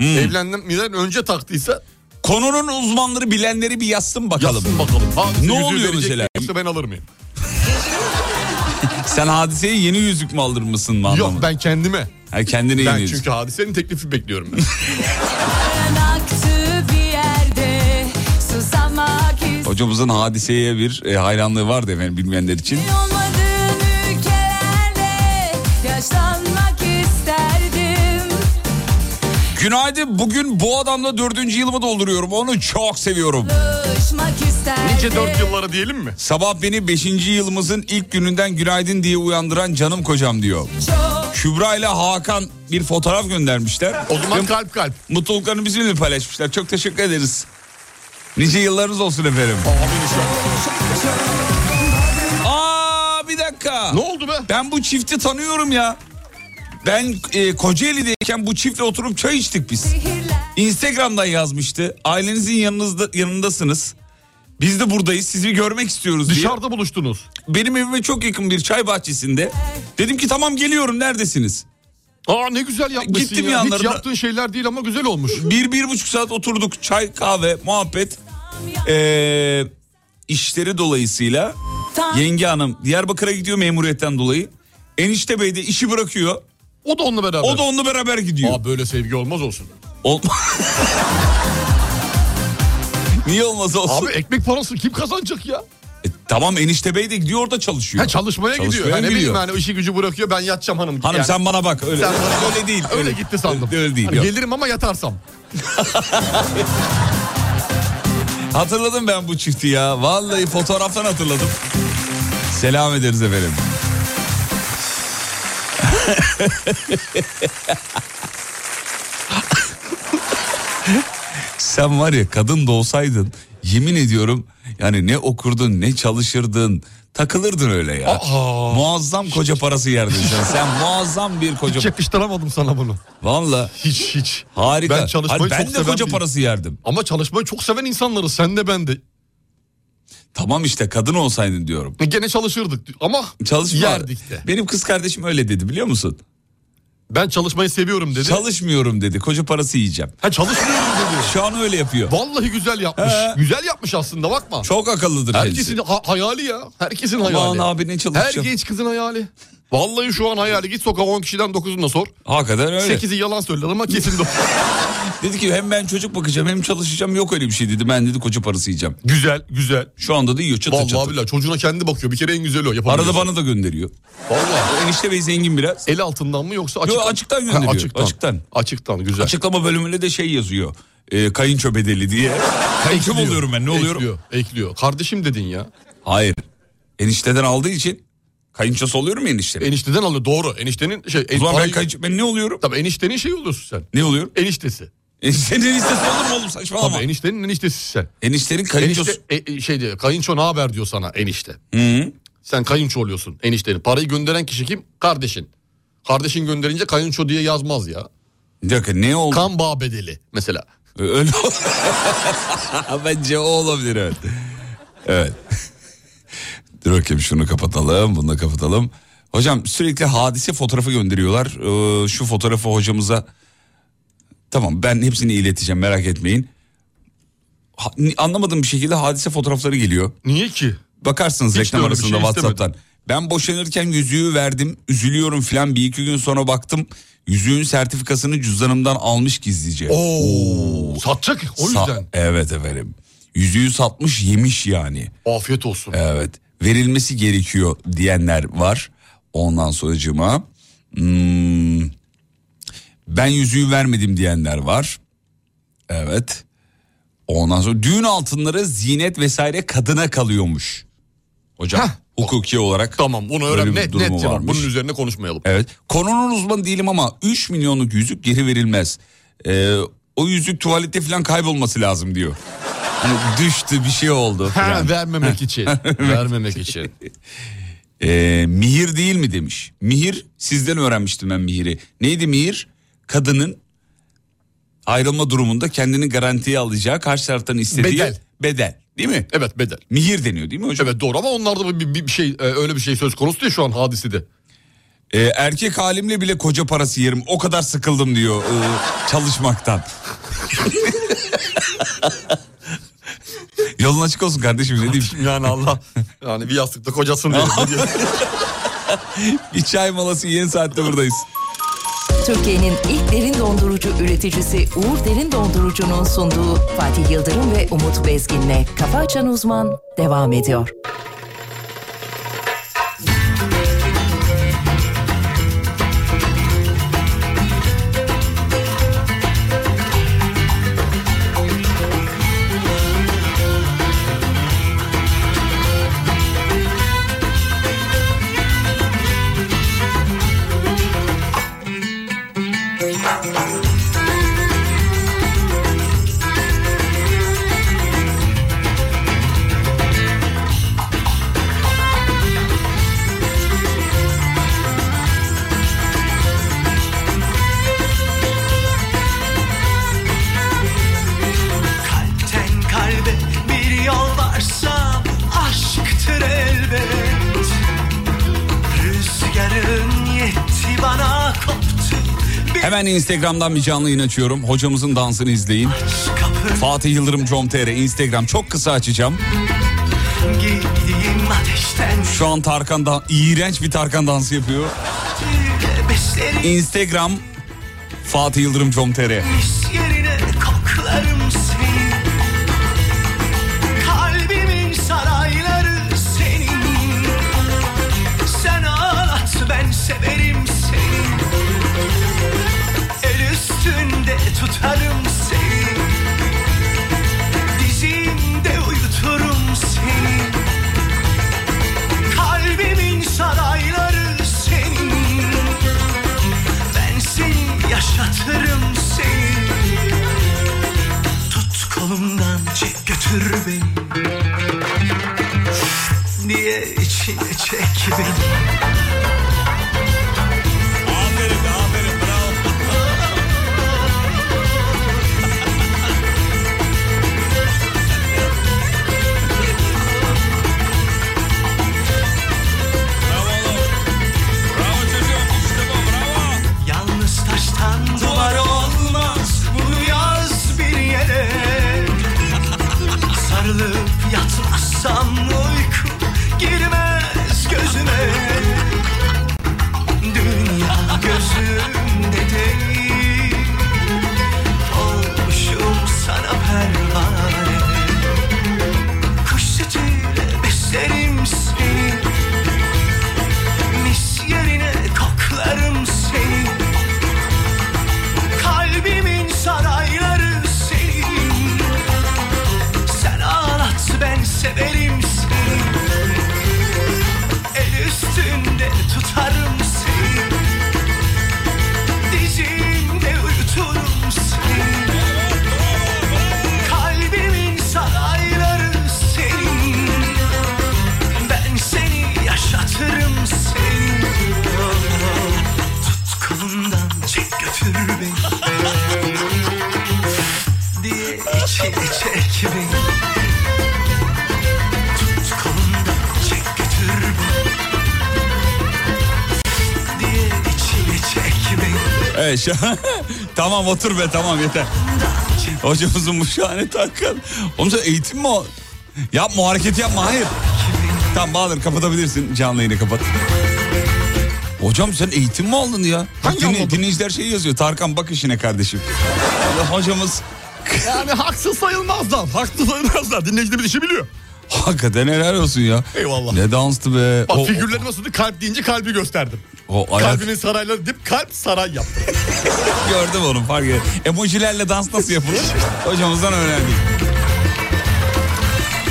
Hmm. Evlenmeden önce taktıysa Konunun uzmanları bilenleri bir yazsın bakalım. yazsın bakalım. Hadise Ne oluyor mesela? Yoksa ben alır mıyım? *laughs* Sen hadiseye yeni yüzük mü aldırır mısın mı. Yok ben kendime. Ha, kendine Ben yeni yüzük. çünkü hadisenin teklifi bekliyorum ben. Hocamızın hadiseye bir e, hayranlığı vardı efendim bilmeyenler için. Günaydın bugün bu adamla dördüncü yılımı dolduruyorum onu çok seviyorum. Nice dört yıllara diyelim mi? Sabah beni beşinci yılımızın ilk gününden günaydın diye uyandıran canım kocam diyor. Çok Kübra ile Hakan bir fotoğraf göndermişler. O zaman kalp kalp. Mutluluklarını bizimle paylaşmışlar. Çok teşekkür ederiz. Nice yıllarınız olsun efendim. Aa bir dakika. Ne oldu be? Ben bu çifti tanıyorum ya. Ben e, Kocaeli'deyken bu çiftle oturup çay içtik biz. Instagram'dan yazmıştı. Ailenizin yanınızda yanındasınız. Biz de buradayız. Sizi görmek istiyoruz diye. Dışarıda buluştunuz. Benim evime çok yakın bir çay bahçesinde. Dedim ki tamam geliyorum neredesiniz? Aa ne güzel yapmışsın Gittim ya. yanlarına. Hiç yaptığın şeyler değil ama güzel olmuş. Bir, bir buçuk saat oturduk. Çay, kahve, muhabbet. Ee, işleri dolayısıyla yenge hanım Diyarbakır'a gidiyor memuriyetten dolayı. Enişte bey de işi bırakıyor. O da onunla beraber. O da onunla beraber gidiyor. Aa böyle sevgi olmaz olsun. Ol- *laughs* Niye olmaz olsun? Abi ekmek parası kim kazanacak ya? E, tamam enişte bey de gidiyor orada çalışıyor. Ha çalışmaya, Çalışmaya gidiyor. Bileyim gidiyor. yani işi gücü bırakıyor ben yatacağım hanım. Hanım Yani sen bana bak öyle. Sen bana- öyle değil. öyle gitti sandım. Öyle değil. Hani yok. gelirim ama yatarsam. *laughs* Hatırladım ben bu çifti ya. Vallahi fotoğraftan hatırladım. Selam ederiz efendim. *laughs* Sen var ya kadın da olsaydın yemin ediyorum yani ne okurdun ne çalışırdın takılırdın öyle ya. Aa. Muazzam koca parası yerdin sen. Sen muazzam bir koca... Hiç yakıştıramadım sana bunu. Valla Hiç hiç. harika. Ben çalışmayı Hayır, ben çok de seven koca parası yerdim. Ama çalışmayı çok seven insanlarız. Sen de ben de. Tamam işte kadın olsaydın diyorum. Gene çalışırdık ama Çalışma. yerdik de. Benim kız kardeşim öyle dedi biliyor musun? Ben çalışmayı seviyorum dedi. Çalışmıyorum dedi. Koca parası yiyeceğim. ha çalışmıyorum dedi. Şu an öyle yapıyor. Vallahi güzel yapmış. He. Güzel yapmış aslında bakma. Çok akıllıdır Herkesin kendisi. ha- hayali ya. Herkesin Aman hayali. abi ne Her çalışacağım. genç kızın hayali. Vallahi şu an hayali. Git sokağa 10 kişiden 9'unu da sor. Hakikaten öyle. 8'i yalan söyler ama kesin de. *laughs* Dedi ki hem ben çocuk bakacağım hem çalışacağım. Yok öyle bir şey dedi. Ben dedi koca parası yiyeceğim. güzel güzel. Şu anda da yiyor çıtır Vallahi çıtır. billahi çocuğuna kendi bakıyor. Bir kere en güzeli o. Arada bana da gönderiyor. Vallahi. Enişte bey zengin biraz. El altından mı yoksa açıktan? açıktan gönderiyor. Ha, açıktan. Açıktan. Açıktan güzel. Açıklama bölümünde de şey yazıyor. E, kayınço bedeli diye. *laughs* Kayınço mu Ekliyor, oluyorum ben ne oluyorum? Ekliyor, ekliyor. Kardeşim dedin ya. Hayır. Enişteden aldığı için kayınçosu oluyorum ya enişte. Enişteden alıyor doğru. Eniştenin şey. o zaman ben, kayınço, ben ne oluyorum? Tabii eniştenin şey oluyorsun sen. Ne oluyorum? Eniştesi. Eniştenin eniştesi olur mu oğlum saçmalama. Tabii eniştenin eniştesi sen. Eniştenin kayınçosu. Enişte e, e, şey diyor. Kayınço ne haber diyor sana enişte. Hı. Sen kayınço oluyorsun eniştenin. Parayı gönderen kişi kim? Kardeşin. Kardeşin gönderince kayınço diye yazmaz ya. Bir dakika ne oldu? Kan bağ bedeli mesela. Öyle *laughs* Bence o olabilir evet. Evet. Dur bakayım şunu kapatalım bunu da kapatalım. Hocam sürekli hadise fotoğrafı gönderiyorlar. Ee, şu fotoğrafı hocamıza... Tamam ben hepsini ileteceğim merak etmeyin. Ha- anlamadığım bir şekilde hadise fotoğrafları geliyor. Niye ki? Bakarsınız Hiç reklam arasında şey Whatsapp'tan. Ben boşanırken yüzüğü verdim. Üzülüyorum filan bir iki gün sonra baktım. Yüzüğün sertifikasını cüzdanımdan almış gizlice. Oo, satacak o Sa- yüzden. evet efendim. Yüzüğü satmış yemiş yani. Afiyet olsun. Evet. Verilmesi gerekiyor diyenler var. Ondan sonracığıma. Hmm, ben yüzüğü vermedim diyenler var. Evet. Ondan sonra düğün altınları zinet vesaire kadına kalıyormuş. Hocam Heh. hukuki olarak. Tamam bunu öğren net net cevap. varmış. Bunun üzerine konuşmayalım. Evet. Konunun uzmanı değilim ama 3 milyonluk yüzük geri verilmez. Ee, o yüzük tuvalette falan kaybolması lazım diyor. Hani düştü bir şey oldu. Ha, falan. vermemek *laughs* için. vermemek için. *laughs* Ee, mihir değil mi demiş. Mihir sizden öğrenmiştim ben mihiri. Neydi mihir? Kadının ayrılma durumunda kendini garantiye alacağı karşı taraftan istediği Bedel. bedel. Değil mi? Evet bedel. Mihir deniyor değil mi hocam? Evet doğru ama onlarda bir, bir, şey e, öyle bir şey söz konusu değil şu an hadisede. Ee, erkek halimle bile koca parası yerim. O kadar sıkıldım diyor ee, çalışmaktan. *laughs* Yolun açık olsun kardeşim ne diyeyim. *laughs* Yani Allah yani bir yastıkta kocasın diye. *laughs* Bir çay molası yeni saatte buradayız. Türkiye'nin ilk derin dondurucu üreticisi Uğur Derin Dondurucu'nun sunduğu Fatih Yıldırım ve Umut Bezgin'le Kafa Açan Uzman devam ediyor. Instagram'dan bir canlı yayın açıyorum. Hocamızın dansını izleyin. Fatih Yıldırım com.tr Instagram çok kısa açacağım. Şu an Tarkan da iğrenç bir Tarkan dansı yapıyor. Instagram Fatih Yıldırım com.tr çek beni Evet şu *laughs* tamam otur be tamam yeter. Hocamızın bu şahane Tarkan. Oğlum sen eğitim mi o? Yapma o hareketi yapma hayır. Tamam Bahadır kapatabilirsin canlı yayını kapat. Hocam sen eğitim mi aldın ya? Hangi dinle- dinleyiciler şey yazıyor. Tarkan bak işine kardeşim. Hocamız Yani haksız sayılmazlar. Haksız sayılmazlar. Dinleyicilerimiz işi biliyor. *laughs* hakikaten helal olsun ya. Eyvallah. Ne danstı be. Bak O- figürleri nasıldı? Kalp deyince kalbi gösterdim. O, ayak Kalbimin sarayları dip kalp saray yaptım. *laughs* gördüm onu fark ettim. Emojilerle dans nasıl yapılır? *laughs* Hocamızdan öğrendik.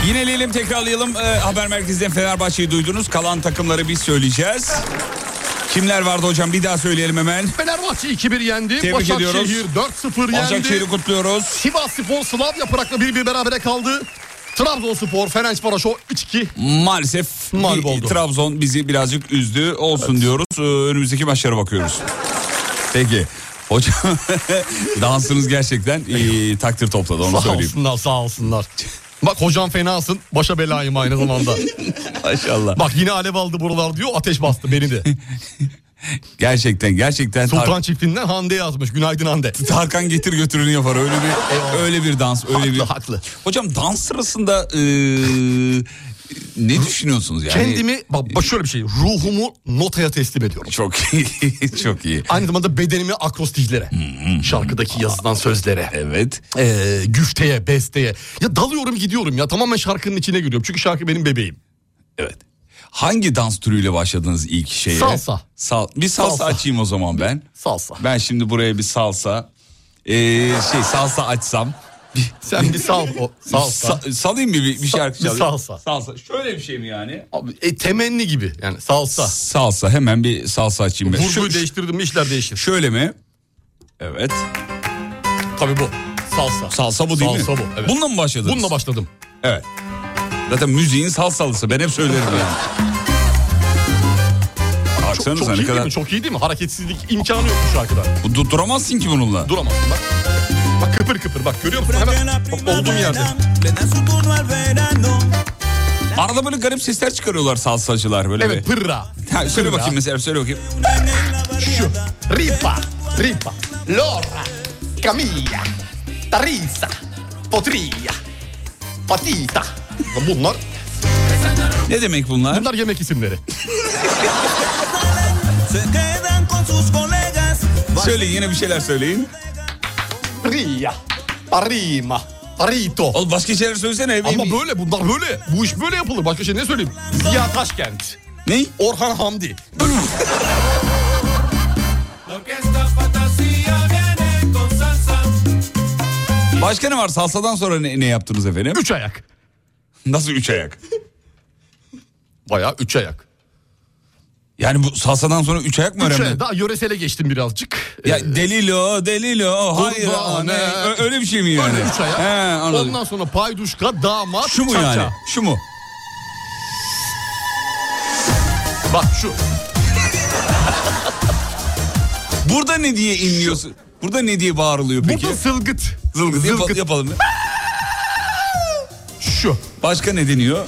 Yineleyelim tekrarlayalım. Ee, haber merkezinden Fenerbahçe'yi duydunuz. Kalan takımları biz söyleyeceğiz. Kimler vardı hocam bir daha söyleyelim hemen. Fenerbahçe 2-1 yendi. Tebrik ediyoruz. Başakşehir 4-0 yendi. Başakşehir'i kutluyoruz. Sivas Spor Slavia Prag'la 1-1 berabere kaldı. Trabzonspor Ferencvaroş'u 3-2 Maalesef Mağlup oldu. Trabzon bizi birazcık üzdü. Olsun diyoruz. Ee, önümüzdeki maçlara bakıyoruz. Peki. Hocam *laughs* dansınız gerçekten iyi, takdir topladı onu Sağ söyleyeyim. olsunlar sağ olsunlar. Bak hocam fenasın başa belayım aynı zamanda. *laughs* Maşallah. Bak yine alev aldı buralar diyor ateş bastı beni de. *laughs* Gerçekten gerçekten Tar- Sultan çiftinden Hande yazmış günaydın Hande. *laughs* Tarkan getir götürünü yapar öyle bir öyle bir dans öyle Haklı, bir haklı. Hocam dans sırasında e, *laughs* ne düşünüyorsunuz yani? Kendimi bak, bak şöyle bir şey ruhumu notaya teslim ediyorum. çok iyi *laughs* çok iyi. Aynı zamanda bedenimi akrostiklere. Şarkıdaki yazılan sözlere. Evet. Ee, güfteye, besteye. Ya dalıyorum gidiyorum ya tamamen şarkının içine giriyorum. Çünkü şarkı benim bebeğim. Evet. Hangi dans türüyle başladınız ilk şeye? Salsa. Sal bir salsa, Salsa. açayım o zaman ben. Salsa. Ben şimdi buraya bir salsa ee, şey salsa açsam. Sen bir sal o. Salsa. Sa- salayım mı bir, bir şarkı çalayım? salsa. Salsa. Şöyle bir şey mi yani? Abi, e, temenni gibi yani salsa. Salsa hemen bir salsa açayım ben. Vurguyu değiştirdim işler değişir. Şöyle mi? Evet. Tabii bu. Salsa. Salsa bu değil Salsa mi? bu, evet. Bununla mı başladınız? Bununla başladım. Evet. Zaten müziğin salsalısı ben hep söylerim yani. Çok, Baksanıza çok ne iyi kadar... mi? Çok iyi değil mi? Hareketsizlik imkanı yok bu şarkıda. Du- duramazsın ki bununla. Duramazsın bak. Bak kıpır kıpır bak görüyor musun? Hemen bak, olduğum yerde. Arada böyle garip sesler çıkarıyorlar salsacılar böyle Evet bir. pırra. Ha, söyle Pırra. bakayım mesela söyle bakayım. Şu. Ripa. Ripa. Lora. Camilla. Tarisa. Potrilla. Patita. Bunlar, Ne demek bunlar? bunlar yemek isimleri. Söyleyin yine bir şeyler söyleyin. Ria. Parima. Parito. Oğlum başka şeyler söylesene. Ama böyle bunlar böyle. Bu iş böyle yapılır. Başka şey ne söyleyeyim? Ziya Taşkent. Ne? Orhan Hamdi. Başka ne var? Salsadan sonra ne, ne yaptınız efendim? Üç ayak. Nasıl üç ayak? *laughs* Bayağı üç ayak. Yani bu salsadan sonra üç ayak mı Üç öğrendin? ayak. Daha yöresele geçtim birazcık. Ya Ee, delilo delilo hayır anne. Öyle bir şey mi yani? Öyle üç ayak. He, anladım. Ondan sonra payduşka, damat, Şu mu çaça. yani? Şu mu? Bak şu. Burada ne diye inliyorsun? Burada ne diye bağırılıyor peki? Burada sılgıt. Zılgıt Zılgıt. yapalım. Şu. Başka ne deniyor?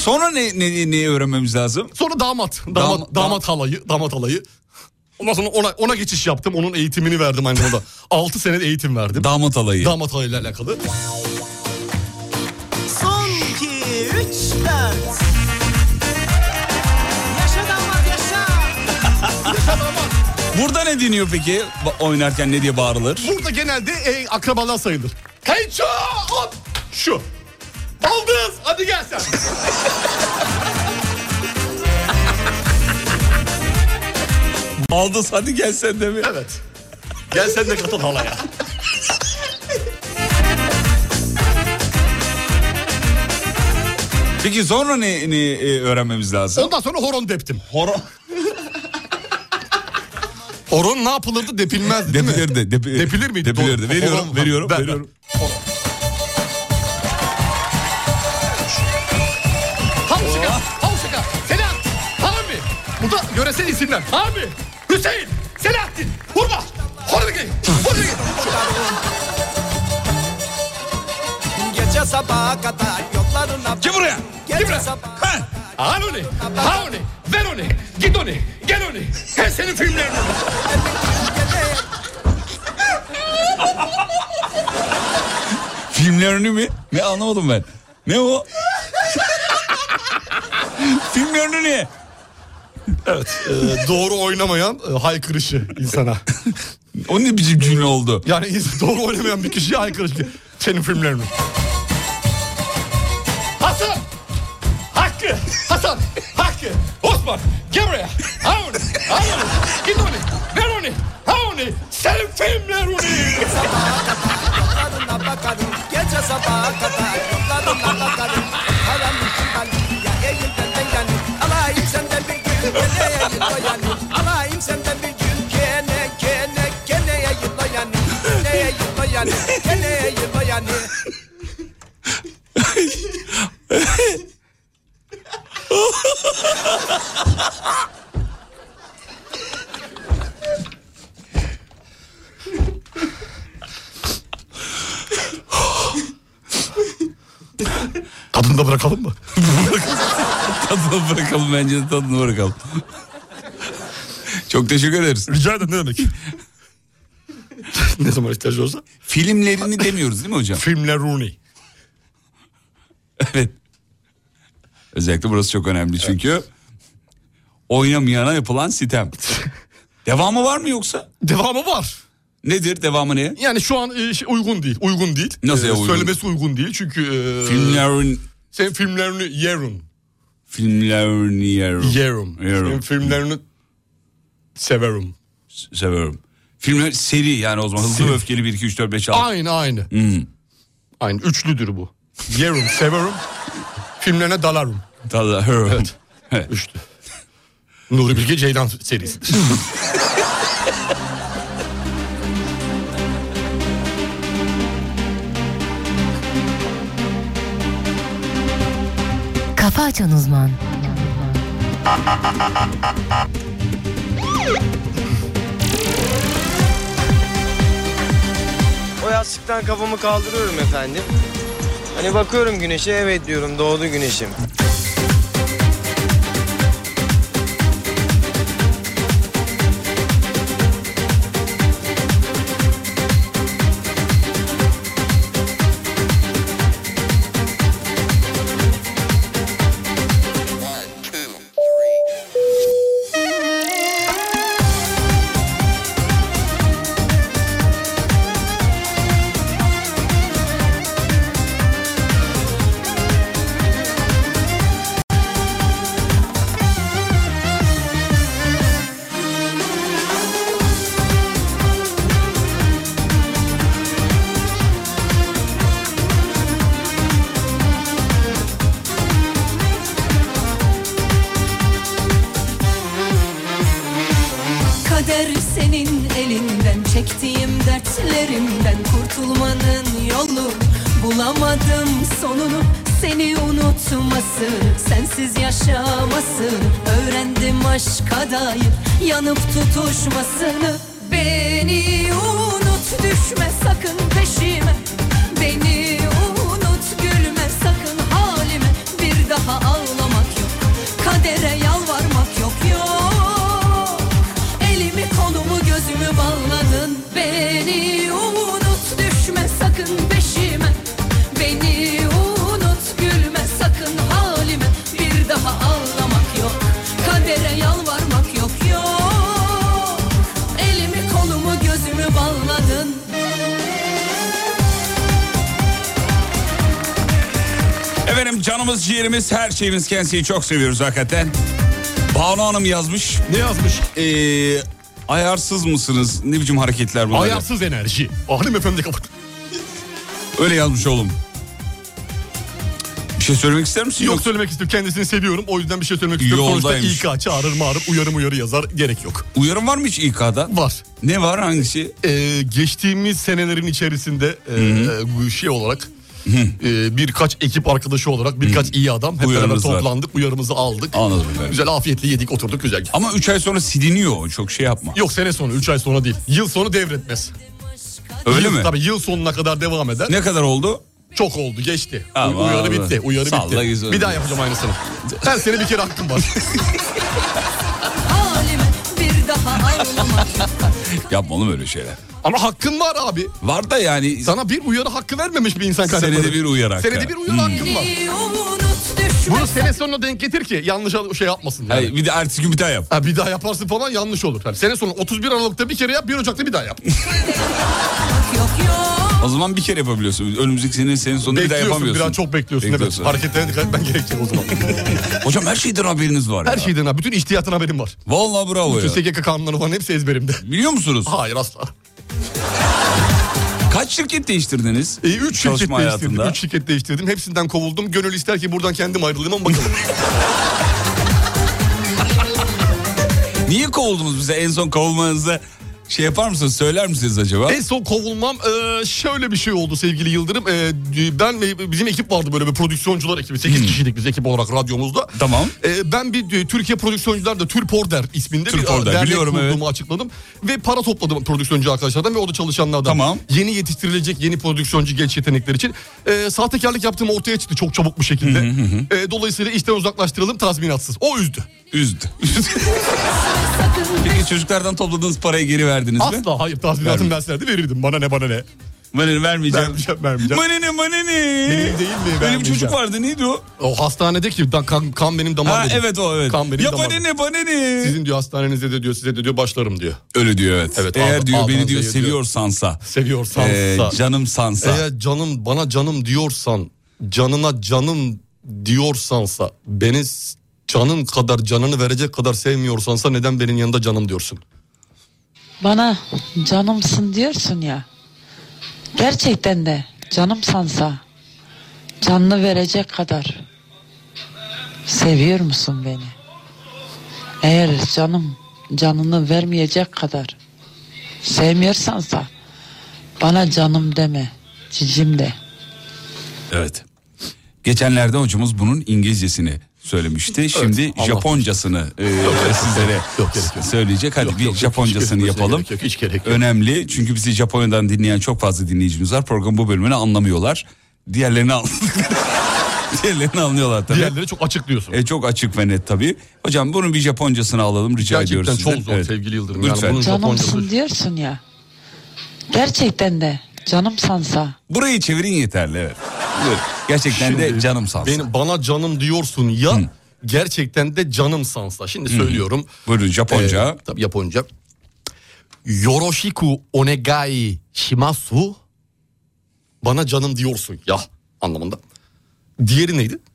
Sonra ne, ne, neyi öğrenmemiz lazım? Sonra damat. Damat, Dam- damat halayı. Damat halayı. Ondan sonra ona, ona geçiş yaptım. Onun eğitimini verdim aynı zamanda. *laughs* 6 sene eğitim verdim. Damat alayı. Damat halayıyla alakalı. Son iki, üç, dört. Yaşa damat yaşa. *laughs* Burada ne deniyor peki? Oynarken ne diye bağırılır? Burada genelde e, akrabalar sayılır. Kayınço! Hop! Şu. Baldız! Hadi gel sen. *laughs* Baldız hadi gel sen de mi? evet. Gel sen de katıl halaya. Peki sonra ne, ne e, öğrenmemiz lazım? Ondan sonra horon deptim. Horon. Horon ne yapılırdı depilmezdi değil mi? Depilirdi. Depi- Depilir miydi? Depilirdi. Doğru. Veriyorum, Horon- veriyorum, Ver, ver. veriyorum. Havşika, Havşika, Selahattin, Hami. Bu da yöresel isimler. Hami, Hüseyin, Selahattin, Hurma, Hornigi, Hornigi. Gece sabaha kadar yollarına Gel buraya. Gece sabaha Ha. Al onu, ha onu, ver onu, git onu, gel onu. Her senin filmlerini. Filmlerini mi? Ne anlamadım ben. Ne o? Filmlerini ne? Evet, e, doğru oynamayan e, haykırışı insana. O ne biçim cümle oldu? Yani *laughs* doğru oynamayan bir kişiye haykırışı. Senin filmlerini. Hasan! Hasan! Hakkı! Osman! Gel buraya! Ha onu! Git onu! Ver onu! Ha onu! Senin filmlerini! bakarım Gece sabaha kadar yollarına bakarım Karamışım ben ya eğil benden yani Alayım senden bir gün o yani Alayım senden bir gün gene gene gene eğil o yani Gene eğil *laughs* o yani Gene eğil o yani Tadını da bırakalım mı? tadını bırakalım bence de tadını bırakalım. Çok teşekkür ederiz. Rica ederim ne demek. ne zaman ihtiyacı olsa. Filmlerini demiyoruz değil mi hocam? Filmler Rooney. Evet. Özellikle burası çok önemli çünkü oynamayana yapılan sitem. *laughs* Devamı var mı yoksa? Devamı var. Nedir devamı ne? Yani şu an e, şey, uygun değil. Uygun değil. Nasıl ya E, uygun? Söylemesi uygun değil çünkü... e, Filmlerin Sen filmlerini yerim. filmlerini. Yerim. Yerim. Senin filmlerini severim. Seviyorum. Filmler seri yani o zaman hızlı Seri. öfkeli 1 2 3 4 5 6. Aynı aynı. Hmm. Aynı üçlüdür bu. Yerim, severim. Filmlerine dalarım. Tabii. Evet. Evet. Üçlü. Nuri Bilge Ceylan serisidir. Kafa Açan Uzman. O yastıktan kafamı kaldırıyorum efendim. Hani bakıyorum güneşe evet diyorum doğdu güneşim. Canımız ciğerimiz her şeyimiz kendisini çok seviyoruz hakikaten. Banu Hanım yazmış. Ne yazmış? Ee, ayarsız mısınız? Ne biçim hareketler bunlar? Ayarsız enerji. Hanımefendi kapat. Öyle yazmış oğlum. Bir şey söylemek ister misin? Yok Yok. söylemek istiyorum. Kendisini seviyorum. O yüzden bir şey söylemek istiyorum. Sonuçta Yoldaymış. İK çağırır mağırır uyarı uyarı yazar. Gerek yok. Uyarım var mı hiç İK'da? Var. Ne var hangisi? Ee, geçtiğimiz senelerin içerisinde e, bu şey olarak e, birkaç ekip arkadaşı olarak birkaç iyi adam hep beraber Uyarımız var. toplandık. Uyarımızı aldık. Anladım efendim. Güzel afiyetle yedik oturduk güzel. Ama 3 ay sonra siliniyor çok şey yapma. Yok sene sonu 3 ay sonra değil. Yıl sonu devretmez. Öyle Yıl- mi? Tabii yıl sonuna kadar devam eder. Ne kadar oldu? Çok oldu geçti. Ama uyarı abi. bitti. Uyarı Salla bitti. güzel. Bir daha yapacağım aynısını. Her sene bir kere hakkım var. *laughs* Bir daha yok *laughs* Yapma oğlum öyle şeyler. Ama hakkın var abi. Var da yani Sana bir uyarı hakkı vermemiş bir insan kaynakları. senede bir uyar hakkı. Senede bir uyarı hakkın var. Bunu sene sonuna denk getir ki yanlış şey yapmasın. Yani. Hayır, bir de ertesi gün bir daha yap. Ha, bir daha yaparsın falan yanlış olur. Yani sene sonu 31 Aralık'ta bir kere yap 1 Ocak'ta bir daha yap. yok yok O zaman bir kere yapabiliyorsun. Önümüzdeki sene senin sonunda bir daha bekliyorsun yapamıyorsun. biraz çok bekliyorsun, Bekliyorsun. evet. Hareketlerine dikkat etmen gerekecek o zaman. *laughs* Hocam her şeyden haberiniz var Her ya. şeyden ha bütün ihtiyatın haberim var. Vallahi bravo Bütün ya. SGK kanunları falan hepsi ezberimde. Biliyor musunuz? Hayır asla. Kaç şirket değiştirdiniz? E, üç şirket çalışma değiştirdim. hayatında? Üç şirket değiştirdim. Hepsinden kovuldum. Gönül ister ki buradan kendim ayrılayım ama bakalım. *laughs* Niye kovuldunuz bize en son kovulmanızda şey yapar mısınız söyler misiniz acaba? en son kovulmam e, şöyle bir şey oldu sevgili Yıldırım. E, ben ve bizim ekip vardı böyle bir prodüksiyoncular ekibi. 8 kişilik biz ekip olarak radyomuzda. Hmm. Tamam. E, ben bir e, Türkiye Prodüksiyoncular da Türporder isminde bir Türporder, e, dernek biliyorum, kurduğumu evet. açıkladım. Ve para topladım prodüksiyoncu arkadaşlardan ve orada çalışanlardan. Tamam. Yeni yetiştirilecek yeni prodüksiyoncu genç yetenekler için. E, sahtekarlık yaptığım ortaya çıktı çok çabuk bir şekilde. E, dolayısıyla işten uzaklaştıralım tazminatsız. O üzdü. Üzdü. *laughs* Peki çocuklardan topladığınız parayı geri verdiniz mi? Asla hayır tazminatım verselerdi verirdim. Bana ne bana ne. Bana vermeyeceğim. Vermeyeceğim vermeyeceğim. Bana ne bana ne? Benim değil mi? Vermeyeceğim. çocuk vardı neydi o? O hastanede ki kan, kan benim damar Ha dedi. evet o evet. Kan benim ya damar bana dedi. ne bana ne? Sizin diyor hastanenizde de diyor size de diyor başlarım diyor. Öyle diyor evet. Evet, Eğer ağzı- diyor beni diyor seviyorsansa. Seviyorsansa. Ee, canım sansa. Eğer canım bana canım diyorsan canına canım diyorsansa beni canın kadar canını verecek kadar sevmiyorsansa neden benim yanında canım diyorsun? Bana canımsın diyorsun ya. Gerçekten de canım sansa canını verecek kadar seviyor musun beni? Eğer canım canını vermeyecek kadar sevmiyorsansa bana canım deme, cicim de. Evet. Geçenlerde hocamız bunun İngilizcesini söylemişti. Şimdi anlat. Japoncasını e, sizlere Yok, gerek yok. söyleyecek. Hadi Yok, bir yok, Japoncasını hiç yapalım. gerek yok, hiç gerek yok. Önemli çünkü bizi Japonya'dan dinleyen çok fazla dinleyicimiz var. Program bu bölümünü anlamıyorlar. Diğerlerini an- *laughs* Diğerlerini anlıyorlar tabii. Diğerleri çok açık diyorsun. E, çok açık ve net tabii. Hocam bunun bir Japoncasını alalım rica Gerçekten ediyoruz çok sizden. zor Evet. sevgili Yıldırım. Yani Lütfen. bunun Canımsın Japoncası. diyorsun ya. Gerçekten de canım sansa Burayı çevirin yeterli evet. Gerçekten de Şimdi canım sansa. Benim, bana canım diyorsun ya gerçekten de canım sansa. Şimdi söylüyorum. Buyurun Japonca. Ee, tabii Japonca. Yoroshiku onegai shimasu. Bana canım diyorsun ya anlamında. Diğeri neydi? *laughs*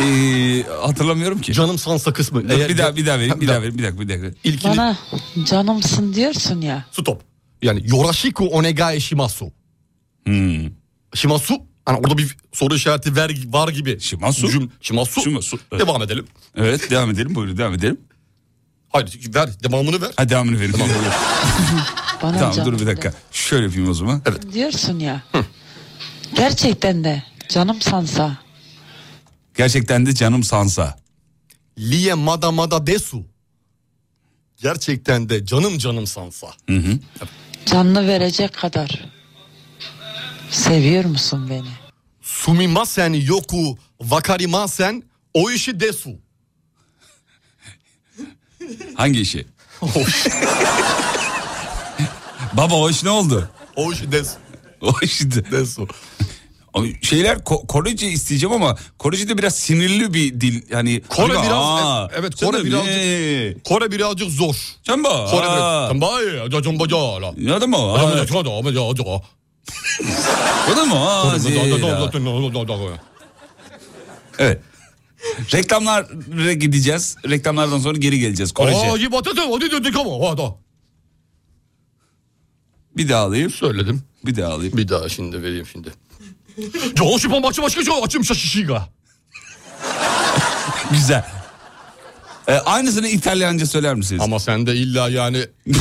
Ee, hatırlamıyorum ki. Canım sansa kısmı. Eğer- bir daha bir daha vereyim bir daha vereyim bir dakika bir dakika. İlkini bana canımsın diyorsun ya. stop. Yani yorashiku onegai shimasu. Hmm. Shimasu hani orada bir soru işareti ver, var gibi. Shimasu. Cüm, shimasu. Shimasu, evet. Devam edelim. Evet devam edelim buyurun devam edelim. Hayır ver devamını ver. Hadi devamını verin. *laughs* Bana tamam dur bir dakika. Şöyle yapayım o zaman. Evet. diyorsun ya. Gerçekten de canım sansa Gerçekten de canım sansa. Liye mada mada desu. Gerçekten de canım canım sansa. Hı hı. Canını verecek kadar seviyor musun beni? Sumimasen yoku vakarimasen o işi desu. Hangi işi? Baba o iş ne oldu? O işi desu. O işi Desu. O Şeyler Ko- Korece isteyeceğim ama Korece'de biraz sinirli bir dil yani. Kore biraz aa, evet sen Kore de birazcık ne? Kore birazcık zor. Sen bak. Kore biraz. Tambaye, ya jamba jala. Ya da mı? Ya da jala, ama ya da mı? Zira. da- da- da- da- da- da- da- Evet. Reklamlara gideceğiz. Reklamlardan sonra geri geleceğiz. Korece. Aa, iyi batı hadi dedik ama hadi. Bir daha alayım. Söyledim. Bir daha alayım. Bir daha şimdi vereyim şimdi. Coşupan maçı başka çok açım şaşışıga. *laughs* Güzel. Ee, aynısını İtalyanca söyler misiniz? Ama sen de illa yani *laughs*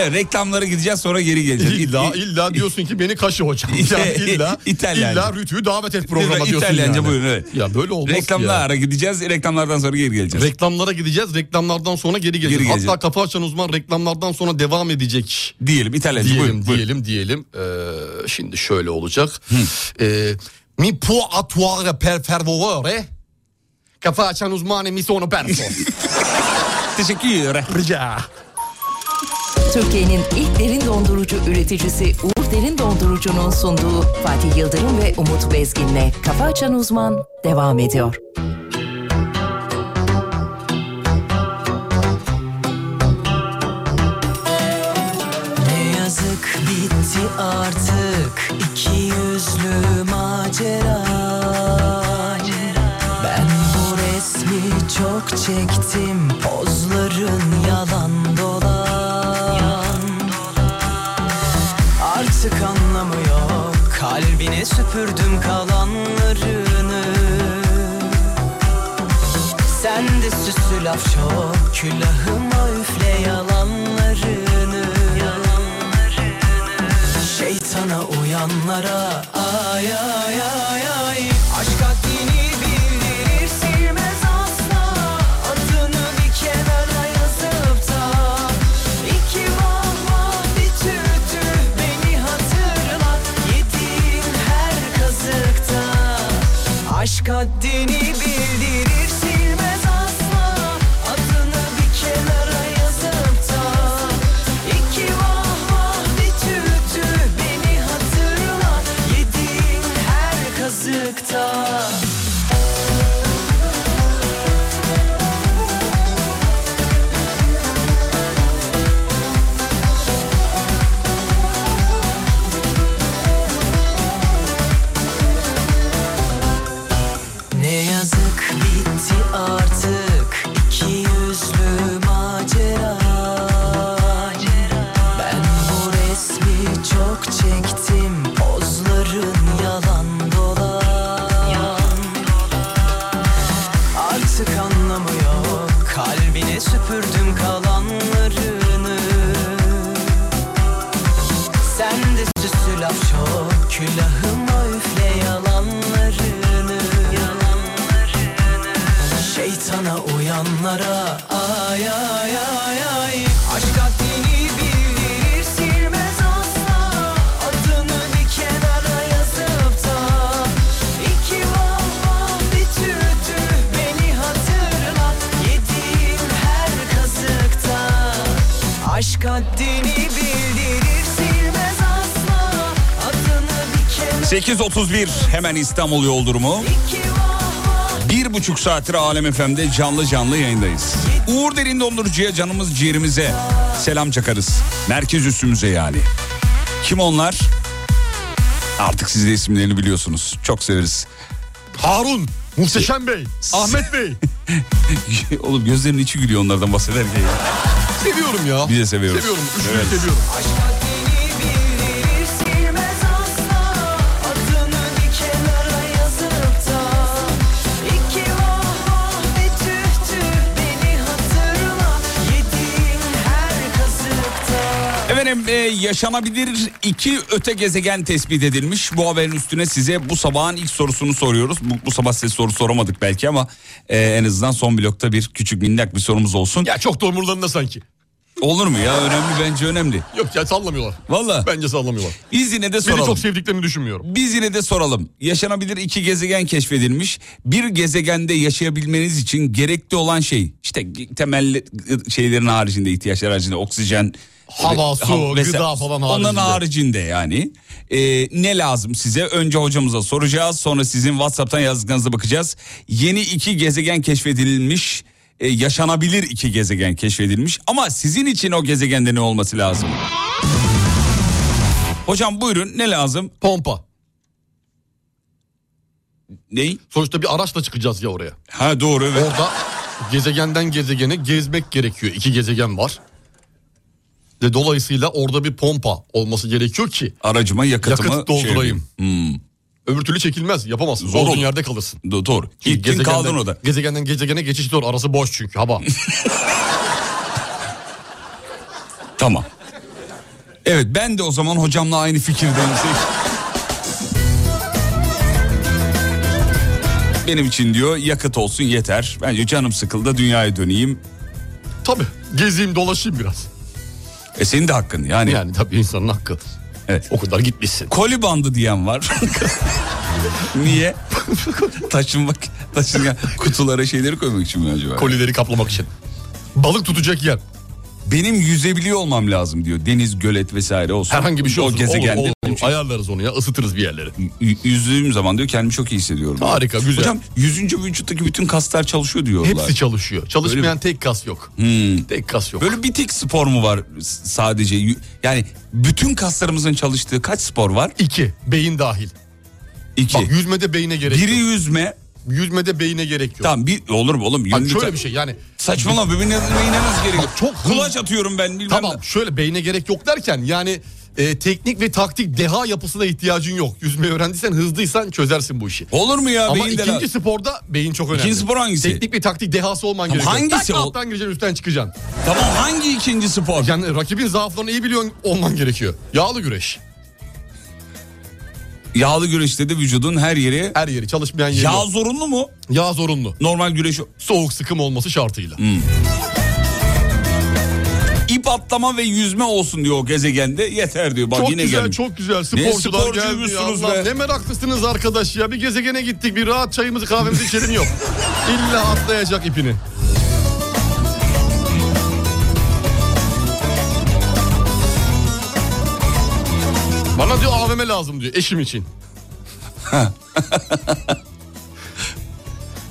Evet, reklamlara gideceğiz sonra geri geleceğiz. illa illa diyorsun ki beni kaşı hocam. *laughs* Yani illa İtalyanca. illa Rütü'yü davet et programa *laughs* diyorsun İtalyanca yani. buyurun evet. Ya böyle olmaz ki ya. Reklamlara gideceğiz. Reklamlardan sonra geri geleceğiz. Reklamlara gideceğiz. Reklamlardan sonra geri geleceğiz. Geri geleceğiz. Hatta kafa açan uzman reklamlardan sonra devam edecek. diyelim İtalyanca Diyelim buyurun. buyurun. diyelim diyelim. Ee, şimdi şöyle olacak. Ee, mi può attuare per favore? Kafa açan uzmanı mi sono perso. *laughs* Teşekkür Rica. Türkiye'nin ilk derin dondurucu üreticisi Uğur Derin Dondurucu'nun sunduğu Fatih Yıldırım ve Umut Bezgin'le Kafa Açan Uzman devam ediyor. Ne yazık bitti artık iki yüzlü macera Ben bu resmi çok çektim pozların yalan Kalbine süpürdüm kalanlarını. Sen de süslü laf çok Külahıma üfle yalanlarını. Şeytana uyanlara ay ay ay haddini 9.31 hemen İstanbul yol durumu. Bir buçuk saattir Alem FM'de canlı canlı yayındayız. Uğur Derin Dondurucu'ya canımız ciğerimize selam çakarız. Merkez üstümüze yani. Kim onlar? Artık siz de isimlerini biliyorsunuz. Çok severiz. Harun, Muhteşem Bey, Ahmet Bey. *laughs* Oğlum gözlerinin içi gülüyor onlardan bahsederken. Seviyorum ya. Biz de seviyoruz. Seviyorum. Üçünü Evet. seviyorum. Yaşanabilir iki öte gezegen tespit edilmiş. Bu haberin üstüne size bu sabahın ilk sorusunu soruyoruz. Bu, bu sabah size soru soramadık belki ama e, en azından son blokta bir küçük minnak bir sorumuz olsun. Ya çok da umurlarında sanki. Olur mu ya önemli bence önemli. Yok ya sallamıyorlar. Valla. Bence sallamıyorlar. Biz yine de Beni soralım. çok sevdiklerini düşünmüyorum. Biz yine de soralım. Yaşanabilir iki gezegen keşfedilmiş. Bir gezegende yaşayabilmeniz için gerekli olan şey işte temel şeylerin haricinde ihtiyaçlar haricinde oksijen, Hava, su, Ha- vesaire. gıda falan Onların haricinde. haricinde yani. Ee, ne lazım size? Önce hocamıza soracağız. Sonra sizin WhatsApp'tan yazdıklarınıza bakacağız. Yeni iki gezegen keşfedilmiş. Ee, yaşanabilir iki gezegen keşfedilmiş. Ama sizin için o gezegende ne olması lazım? Hocam buyurun ne lazım? Pompa. Ney? Sonuçta bir araçla çıkacağız ya oraya. Ha doğru evet. Orada gezegenden gezegene gezmek gerekiyor. İki gezegen var. Ve dolayısıyla orada bir pompa olması gerekiyor ki Aracıma yakıtımı yakıt doldurayım. şey yapayım. Öbür türlü çekilmez yapamazsın. Zor Olduğun yerde kalırsın. Do- doğru. İlk gün kaldın orada. Gezegenden gezegene geçiş zor. Arası boş çünkü hava. *laughs* Tamam. Evet ben de o zaman hocamla aynı fikirdeyim. Benim için diyor yakıt olsun yeter. Bence canım sıkıldı dünyaya döneyim. Tabii gezeyim dolaşayım biraz. E senin de hakkın yani. Yani tabii insanın hakkı. Evet. O kadar gitmişsin. Koli bandı diyen var. *laughs* Niye? Taşınmak, taşıngan kutulara şeyleri koymak için mi acaba? Kolileri kaplamak için. Balık tutacak yer. Benim yüzebiliyor olmam lazım diyor. Deniz, gölet vesaire olsun. Herhangi bir şey olsun. O gezegende. Olur, olur, olur. Ayarlarız onu ya ısıtırız bir yerleri. Y- Yüzdüğüm zaman diyor kendimi çok iyi hissediyorum. Harika, güzel. Hocam yüzünce vücuttaki bütün kaslar çalışıyor diyorlar. Hepsi çalışıyor. Çalışmayan tek kas yok. Hmm. Tek kas yok. Böyle bir tek spor mu var sadece? Yani bütün kaslarımızın çalıştığı kaç spor var? İki. Beyin dahil. İki. Bak yüzmede beyine gerek Biri yok. yüzme. Yüzmede beyine gerek yok. Tamam bir olur mu oğlum? Yünlü şöyle bir şey yani. Saçmalama bebeğine beyine nasıl gerek? Bak çok Kulaç atıyorum ben bilmem Tamam ne. şöyle beyne gerek yok derken yani e, teknik ve taktik deha yapısına ihtiyacın yok. Yüzme öğrendiysen hızlıysan çözersin bu işi. Olur mu ya? Ama ikinci la- sporda beyin çok önemli. İkinci spor hangisi? Teknik ve taktik dehası olman Tamam, gerekiyor. hangisi Tak, alttan gireceksin üstten çıkacaksın. Tamam hangi ikinci spor? Yani rakibin zaaflarını iyi biliyor olman gerekiyor. Yağlı güreş. Yağlı güreşte de vücudun her yeri... Her yeri çalışmayan yeri Yağ yok. zorunlu mu? Yağ zorunlu. Normal güreş... Soğuk sıkım olması şartıyla. İp atlama ve yüzme olsun diyor o gezegende yeter diyor. Bak çok yine güzel gelmiş. çok güzel Ne sporcular sporcuymuşsunuz Allah, be. Ne meraklısınız arkadaş ya. Bir gezegene gittik bir rahat çayımızı kahvemizi içelim yok. *laughs* İlla atlayacak ipini. Bana diyor AVM lazım diyor eşim için. *laughs*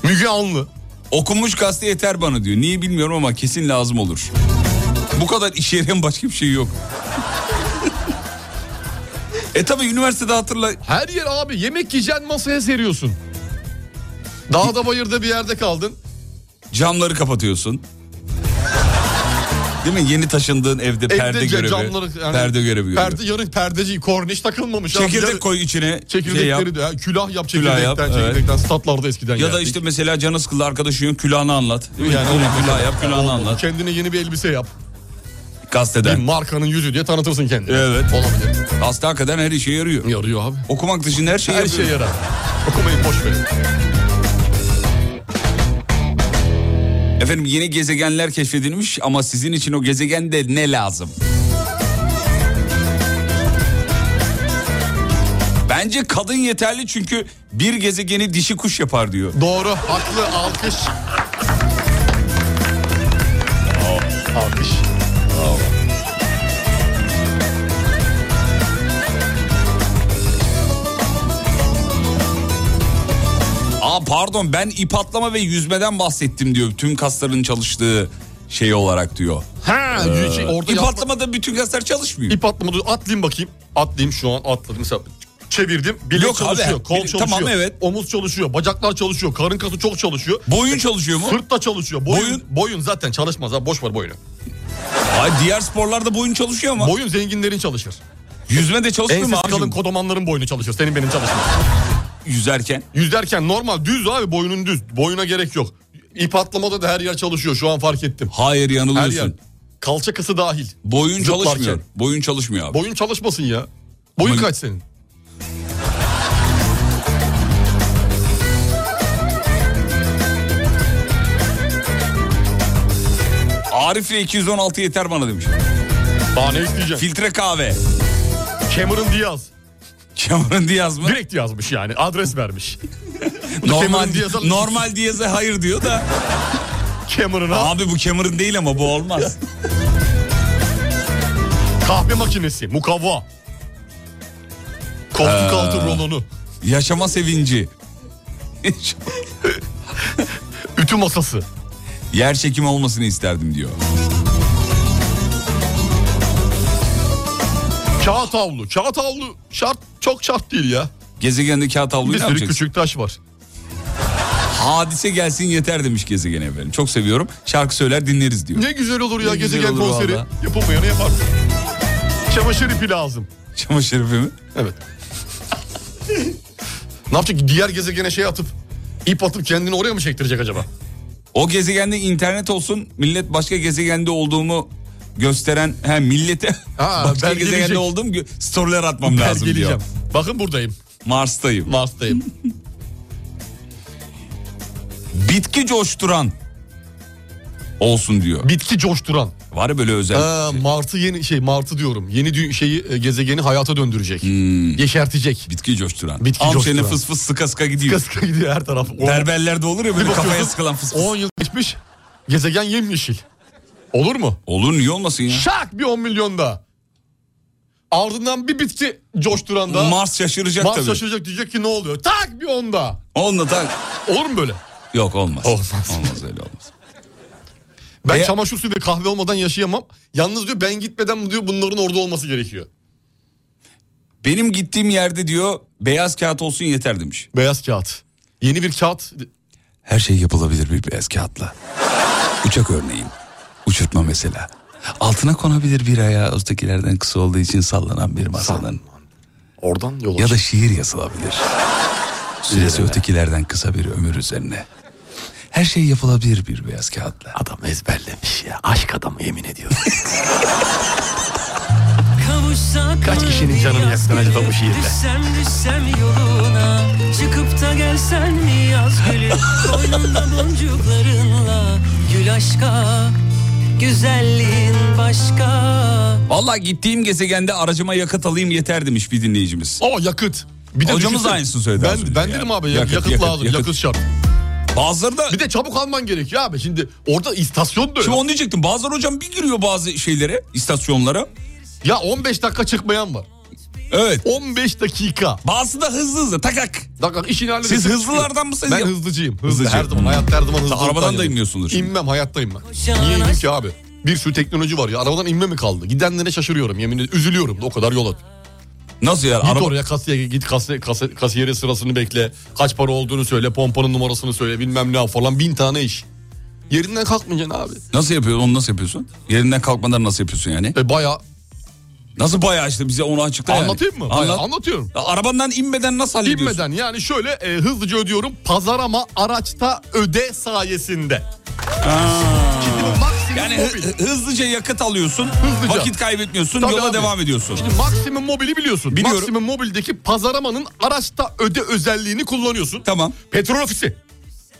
Müge Anlı. Okunmuş gazete yeter bana diyor. Niye bilmiyorum ama kesin lazım olur. Bu kadar işe yarayan başka bir şey yok. e tabi üniversitede hatırla. Her yer abi yemek yiyeceksin masaya seriyorsun. Dağda bayırda bir yerde kaldın. Camları kapatıyorsun. Değil mi? Yeni taşındığın evde, perde Evde görevi. camları yani perde görevi görüyor. Perde yarın perdeci korniş takılmamış. Çekirdek Yarın- koy içine. Çekirdekleri şey yap. de ha, külah yap Külah çekirdekten yap, evet. çekirdekten statlarda eskiden Ya da yerdik. işte mesela canı sıkıldı arkadaşın yok külahını anlat. Yani öyle külah yap külahını anlat. Kendine yeni bir elbise yap. Bir Gazeteden. markanın yüzü diye tanıtırsın kendini. Evet. Olabilir. Gazete hakikaten her işe yarıyor. Yarıyor abi. Okumak dışında her şey Her yapıyor. şey yarar. Okumayı boş verin. Efendim yeni gezegenler keşfedilmiş ama sizin için o gezegende ne lazım? Bence kadın yeterli çünkü bir gezegeni dişi kuş yapar diyor. Doğru. Haklı. Alkış. Alkış. Aa pardon ben ip atlama ve yüzmeden bahsettim diyor. Tüm kasların çalıştığı şey olarak diyor. Ha, Ee, şey, orada ip yapma- atlamada bütün kaslar çalışmıyor. İp atlama dur, atlayayım bakayım. Atlayayım şu an atladım. Mesela çevirdim. Bilek Yok abi, çalışıyor, kol bilek- çalışıyor. tamam, evet. Omuz çalışıyor, bacaklar çalışıyor, karın kası çok çalışıyor. Boyun çalışıyor mu? Sırt da çalışıyor. Boyun, Boyun? boyun, zaten çalışmaz ha boş ver boyunu. Ay diğer sporlarda boyun çalışıyor ama. Boyun zenginlerin çalışır. Yüzme de çalışmıyor mu abicim? kalın kodomanların boynu çalışır. Senin benim çalışmaz. Yüzerken. Yüzerken normal düz abi boyunun düz. Boyuna gerek yok. İp atlamada da her yer çalışıyor. Şu an fark ettim. Hayır Her yanılıyorsun. yer. Kalça kası dahil. Boyun Zıplarken. çalışmıyor. Boyun çalışmıyor abi. Boyun çalışmasın ya. Boyun Ama- kaç senin? Arif'le 216 yeter bana demiş. Daha ne isteyeceğim? Filtre kahve. Cameron Diaz. Cameron Diaz mı? Direkt yazmış yani. Adres vermiş. *laughs* normal, normal Diaz'a hayır diyor da. Cameron'a Abi bu Cameron değil ama bu olmaz. kahve makinesi. Mukavva. Koltuk Ee. altı rolonu. Yaşama sevinci. Ütü masası. Yer çekimi olmasını isterdim diyor. Kağıt havlu. Kağıt havlu şart çok şart değil ya. Gezegende kağıt havluyu Bir ne sürü yapacaksın? küçük taş var. Hadise gelsin yeter demiş gezegen efendim. Çok seviyorum. Şarkı söyler dinleriz diyor. Ne güzel olur ya Ne güzel gezegen olur konseri. valla. Yapılmayanı yaparsın. Çamaşır ipi lazım. Çamaşır ipi mi? Evet. ne yapacak? Diğer gezegene şey atıp ip atıp kendini oraya mı çektirecek acaba? O gezegende internet olsun millet başka gezegende olduğumu gösteren he millete *laughs* Ha, başka belgeleyecek. gezegende olduğum gö- storyler atmam lazım diyor. Belgeleyeceğim. Bakın buradayım. Mars'tayım. Mars'tayım. *laughs* Bitki coşturan olsun diyor. Bitki coşturan. Var ya böyle özel. Ha, Martı yeni şey Martı diyorum. Yeni dü- şeyi e, gezegeni hayata döndürecek. Yeşertecek. Bitki coşturan. Bitki Am coşturan. fıs fıs sıka sıka gidiyor. Sıka sıka gidiyor her taraf. Berberlerde olur ya böyle kafaya sıkılan fıs fıs. 10 yıl geçmiş. Gezegen yemyeşil. Olur mu? Olur niye olmasın ya? Şak bir 10 milyon daha. Ardından bir bitki coşturan da. Mars şaşıracak Mars tabii. şaşıracak diyecek ki ne oluyor? Tak bir 10 daha. Onunla tak. Olur mu böyle? Yok olmaz. Olmaz. Olmaz öyle olmaz. Ben E- çamaşır suyu ve kahve olmadan yaşayamam. Yalnız diyor ben gitmeden diyor bunların orada olması gerekiyor. Benim gittiğim yerde diyor beyaz kağıt olsun yeter demiş. Beyaz kağıt. Yeni bir kağıt. Her şey yapılabilir bir beyaz kağıtla. Uçak örneğin. Uçurtma mesela. Altına konabilir bir ayağı ötekilerden kısa olduğu için sallanan bir masanın. Oradan yola Ya da şiir yazılabilir. *laughs* Süresi ötekilerden kısa bir ömür üzerine. Her şey yapılabilir bir beyaz kağıtla. Adam ezberlemiş ya. Aşk adamı yemin ediyorum. *laughs* Kaç kişinin canını yaktın acaba bu şiirle? Düşsem düşsem yoluna Çıkıp da gelsen mi yaz gülü *laughs* Koynunda boncuklarınla Gül aşka Güzelliğin başka Vallahi gittiğim gezegende aracıma yakıt alayım yeter demiş bir dinleyicimiz. Aa yakıt. Bir de Hocamız düşünsene. da aynısını söyledi Ben, ben yani. dedim abi Yakıt, yakıt, yakıt, lazım. yakıt. Yakıt, şart. Bazıları da... Bir de çabuk alman gerekiyor abi. Şimdi orada istasyon da Şimdi onu diyecektim. Bazıları hocam bir giriyor bazı şeylere, istasyonlara. Ya 15 dakika çıkmayan var. Evet. 15 dakika. Bazısı da hızlı hızlı takak. Dakika işini halledin. Siz hızlılardan mısınız? Ben hızlıcıyım. Hızlı. Hızlıcı. Her zaman hayatta her zaman hızlı. arabadan da inmiyorsundur. İnmem hayattayım ben. Niye ineyim ki abi? Bir sürü teknoloji var ya. Arabadan inme mi kaldı? Gidenlere şaşırıyorum yemin ederim. Üzülüyorum da o kadar yol at. Nasıl yani? Git Araba... oraya kasaya git kasiye, kasiye, kasiyere sırasını bekle. Kaç para olduğunu söyle. Pompanın numarasını söyle. Bilmem ne falan. Bin tane iş. Yerinden kalkmayacaksın abi. Nasıl yapıyorsun? Onu nasıl yapıyorsun? Yerinden kalkmadan nasıl yapıyorsun yani? E baya Nasıl bayağı işte bize onu açıkla yani. Anlatayım mı? Bayağı Anlat. anlatıyorum. Ya Arabandan inmeden nasıl hallediyorsun? İnmeden yani şöyle e, hızlıca ödüyorum. Pazarama araçta öde sayesinde. Maksimum Yani hı- hızlıca yakıt alıyorsun. Hızlıca. Vakit kaybetmiyorsun. Tabii yola abi. devam ediyorsun. Şimdi maksimum mobili biliyorsun. Biliyorum. Maksimum mobildeki pazaramanın araçta öde özelliğini kullanıyorsun. Tamam. Petrol ofisi.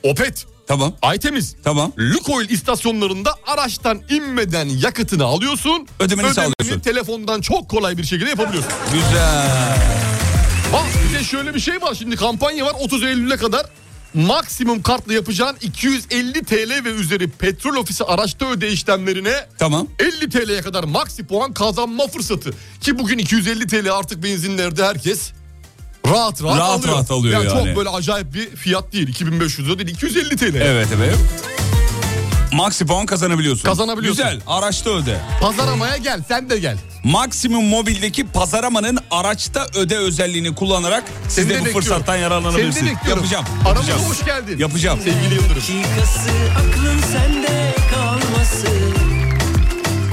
Opet. Tamam. Aytemiz. Tamam. Lukoil istasyonlarında araçtan inmeden yakıtını alıyorsun. Ödemeni sağlıyorsun. telefondan çok kolay bir şekilde yapabiliyorsun. Güzel. Bak bir de şöyle bir şey var şimdi kampanya var 30 Eylül'e kadar. Maksimum kartla yapacağın 250 TL ve üzeri petrol ofisi araçta öde işlemlerine Tamam. 50 TL'ye kadar maksi puan kazanma fırsatı. Ki bugün 250 TL artık benzinlerde herkes rahat rahat, Rahat alıyor. rahat alıyor yani. Çok böyle acayip bir fiyat değil. 2500 lira değil 250 TL. Evet evet. Maxi puan kazanabiliyorsun. Kazanabiliyorsun. Güzel. Araçta öde. Pazaramaya gel sen de gel. Maksimum Mobil'deki pazaramanın araçta öde özelliğini kullanarak siz Seni de de bu bekliyorum. fırsattan Seni yararlanabilirsiniz. de bekliyorum. Yapacağım. Aramıza yapacağım. hoş geldin. Yapacağım. Sevgili Yıldırım. Dakikası aklın sende kalmasın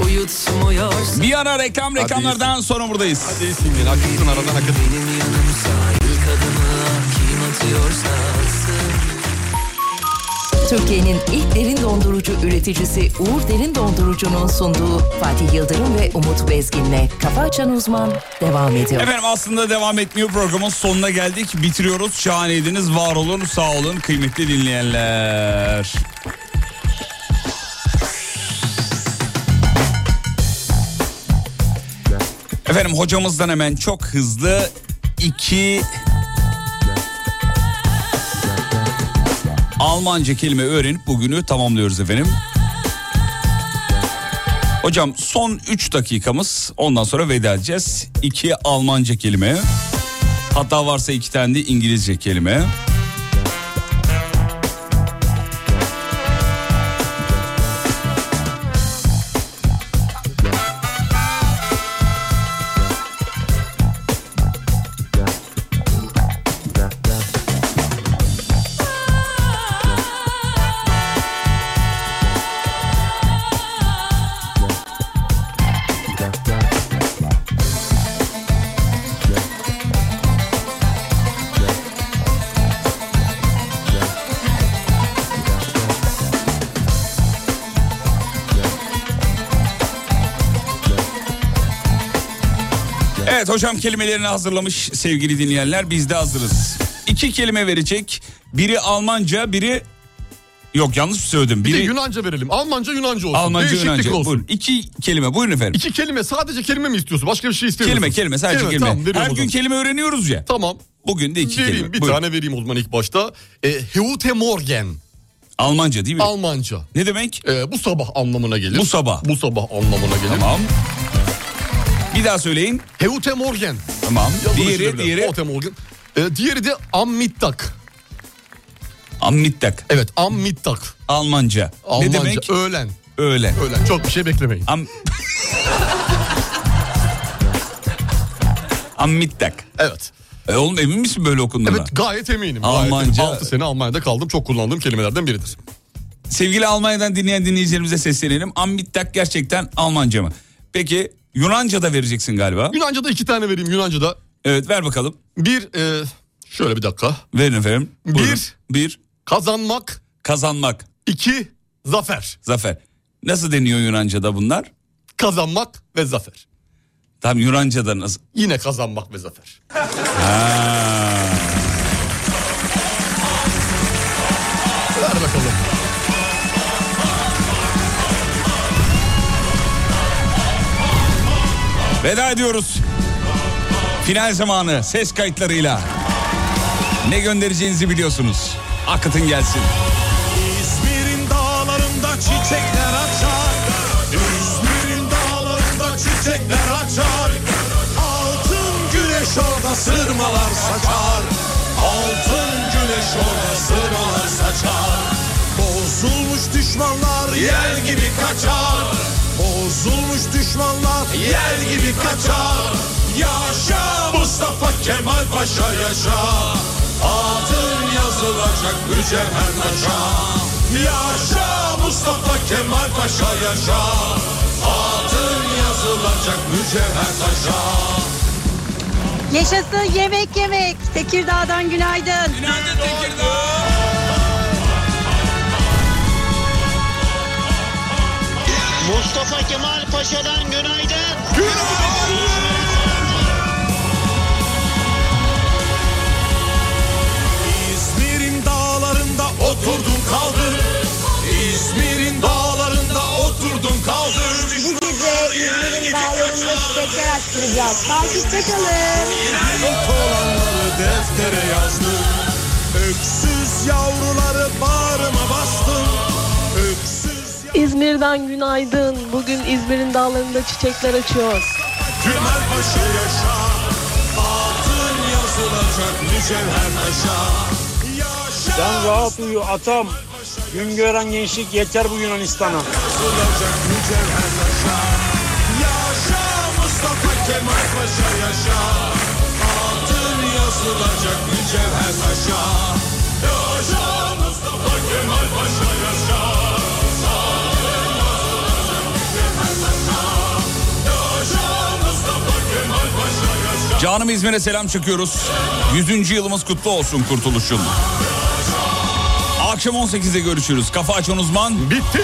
Uyutmuyorsun Bir ara reklam reklamlardan sonra buradayız. Hadi iyisin yine haklısın aradan hak Türkiye'nin ilk derin dondurucu üreticisi Uğur Derin Dondurucu'nun sunduğu Fatih Yıldırım ve Umut Bezgin'le Kafa Açan Uzman devam ediyor. Efendim aslında devam etmiyor programın sonuna geldik. Bitiriyoruz. Şahaneydiniz. Var olun, sağ olun kıymetli dinleyenler. Efendim hocamızdan hemen çok hızlı iki Almanca kelime öğrenip bugünü tamamlıyoruz efendim. Hocam son 3 dakikamız ondan sonra veda edeceğiz. 2 Almanca kelime. Hatta varsa iki tane de İngilizce kelime. Kelimelerini hazırlamış sevgili dinleyenler biz de hazırız. İki kelime verecek. Biri Almanca biri... Yok yanlış söyledim? Bir de Biri Yunanca verelim. Almanca Yunanca olsun. Almanca Değişiklik Yunanca. olsun. Buyurun. İki kelime buyurun efendim. İki kelime sadece kelime mi istiyorsun? Başka bir şey istemiyorsun. Kelime kelime sadece kelime. Tamam, veriyorum Her gün kelime öğreniyoruz ya. Tamam. Bugün de iki vereyim, kelime. Bir Buyurun. tane vereyim o zaman ilk başta. E, Heute Morgen. Almanca değil mi? Almanca. ne demek? E, bu sabah anlamına gelir. Bu sabah. Bu sabah anlamına gelir. Tamam. Bir daha söyleyin. Heute Morgen. Tamam. Yazılışı Diğeri diğeri. Heute Morgen. E, diğeri de Am Mittag. Ammittak. Evet Am Mittag. Almanca. Almanca. Ne demek? Öğlen. Öğlen. Öğlen. Çok bir şey beklemeyin. Am... *laughs* Ammittak. Evet. E oğlum emin misin böyle okunduğuna? Evet gayet eminim. Almanca. 6 sene Almanya'da kaldım. Çok kullandığım kelimelerden biridir. Sevgili Almanya'dan dinleyen dinleyicilerimize seslenelim. Ammittak gerçekten Almanca mı? Peki Yunanca da vereceksin galiba. Yunanca'da iki tane vereyim Yunanca'da. Evet ver bakalım. Bir e, şöyle bir dakika. Verin efendim. Buyurun. Bir Bir kazanmak. kazanmak. iki zafer. Zafer. Nasıl deniyor Yunanca'da bunlar? Kazanmak ve zafer. Tam Yunanca'da nasıl? Yine kazanmak ve zafer. Ha. Ver bakalım. Veda ediyoruz. Final zamanı ses kayıtlarıyla. Ne göndereceğinizi biliyorsunuz. Akıtın gelsin. İzmir'in dağlarında çiçekler açar İzmir'in dağlarında çiçekler açar Altın güneş orada sırmalar saçar Altın güneş orada sırmalar saçar Bozulmuş düşmanlar yel gibi kaçar Bozulmuş düşmanlar yel gibi kaçar Yaşa Mustafa Kemal Paşa yaşa Altın yazılacak mücevher taşa Yaşa Mustafa Kemal Paşa yaşa Altın yazılacak mücevher taşa Yaşasın yemek yemek. Tekirdağ'dan günaydın. Günaydın Tekirdağ. Mustafa Kemal Paşa'dan günaydın. İzmir'in dağlarında oturdum kaldım İzmir'in dağlarında oturdum kaldım Bu gece İzmir'in dağlarında çiçekler açtıracağız. Takipte kalın. İlk olanları deftere yazdım Öksüz yavruları bağrıma bastım İzmir'den günaydın. Bugün İzmir'in dağlarında çiçekler açıyor. Kemal Paşa yaşa Altın yazılacak mücevher taşa Sen rahat uyu atam. Gün gören gençlik yeter bu Yunanistan'a. Yazılacak mücevher taşa Yaşa Mustafa Kemal Paşa yaşa Altın yazılacak mücevher taşa Yaşa Mustafa Kemal Paşa Canım İzmir'e selam çekiyoruz. 100. yılımız kutlu olsun kurtuluşun. Akşam 18'de görüşürüz. Kafa açan uzman. Bitti.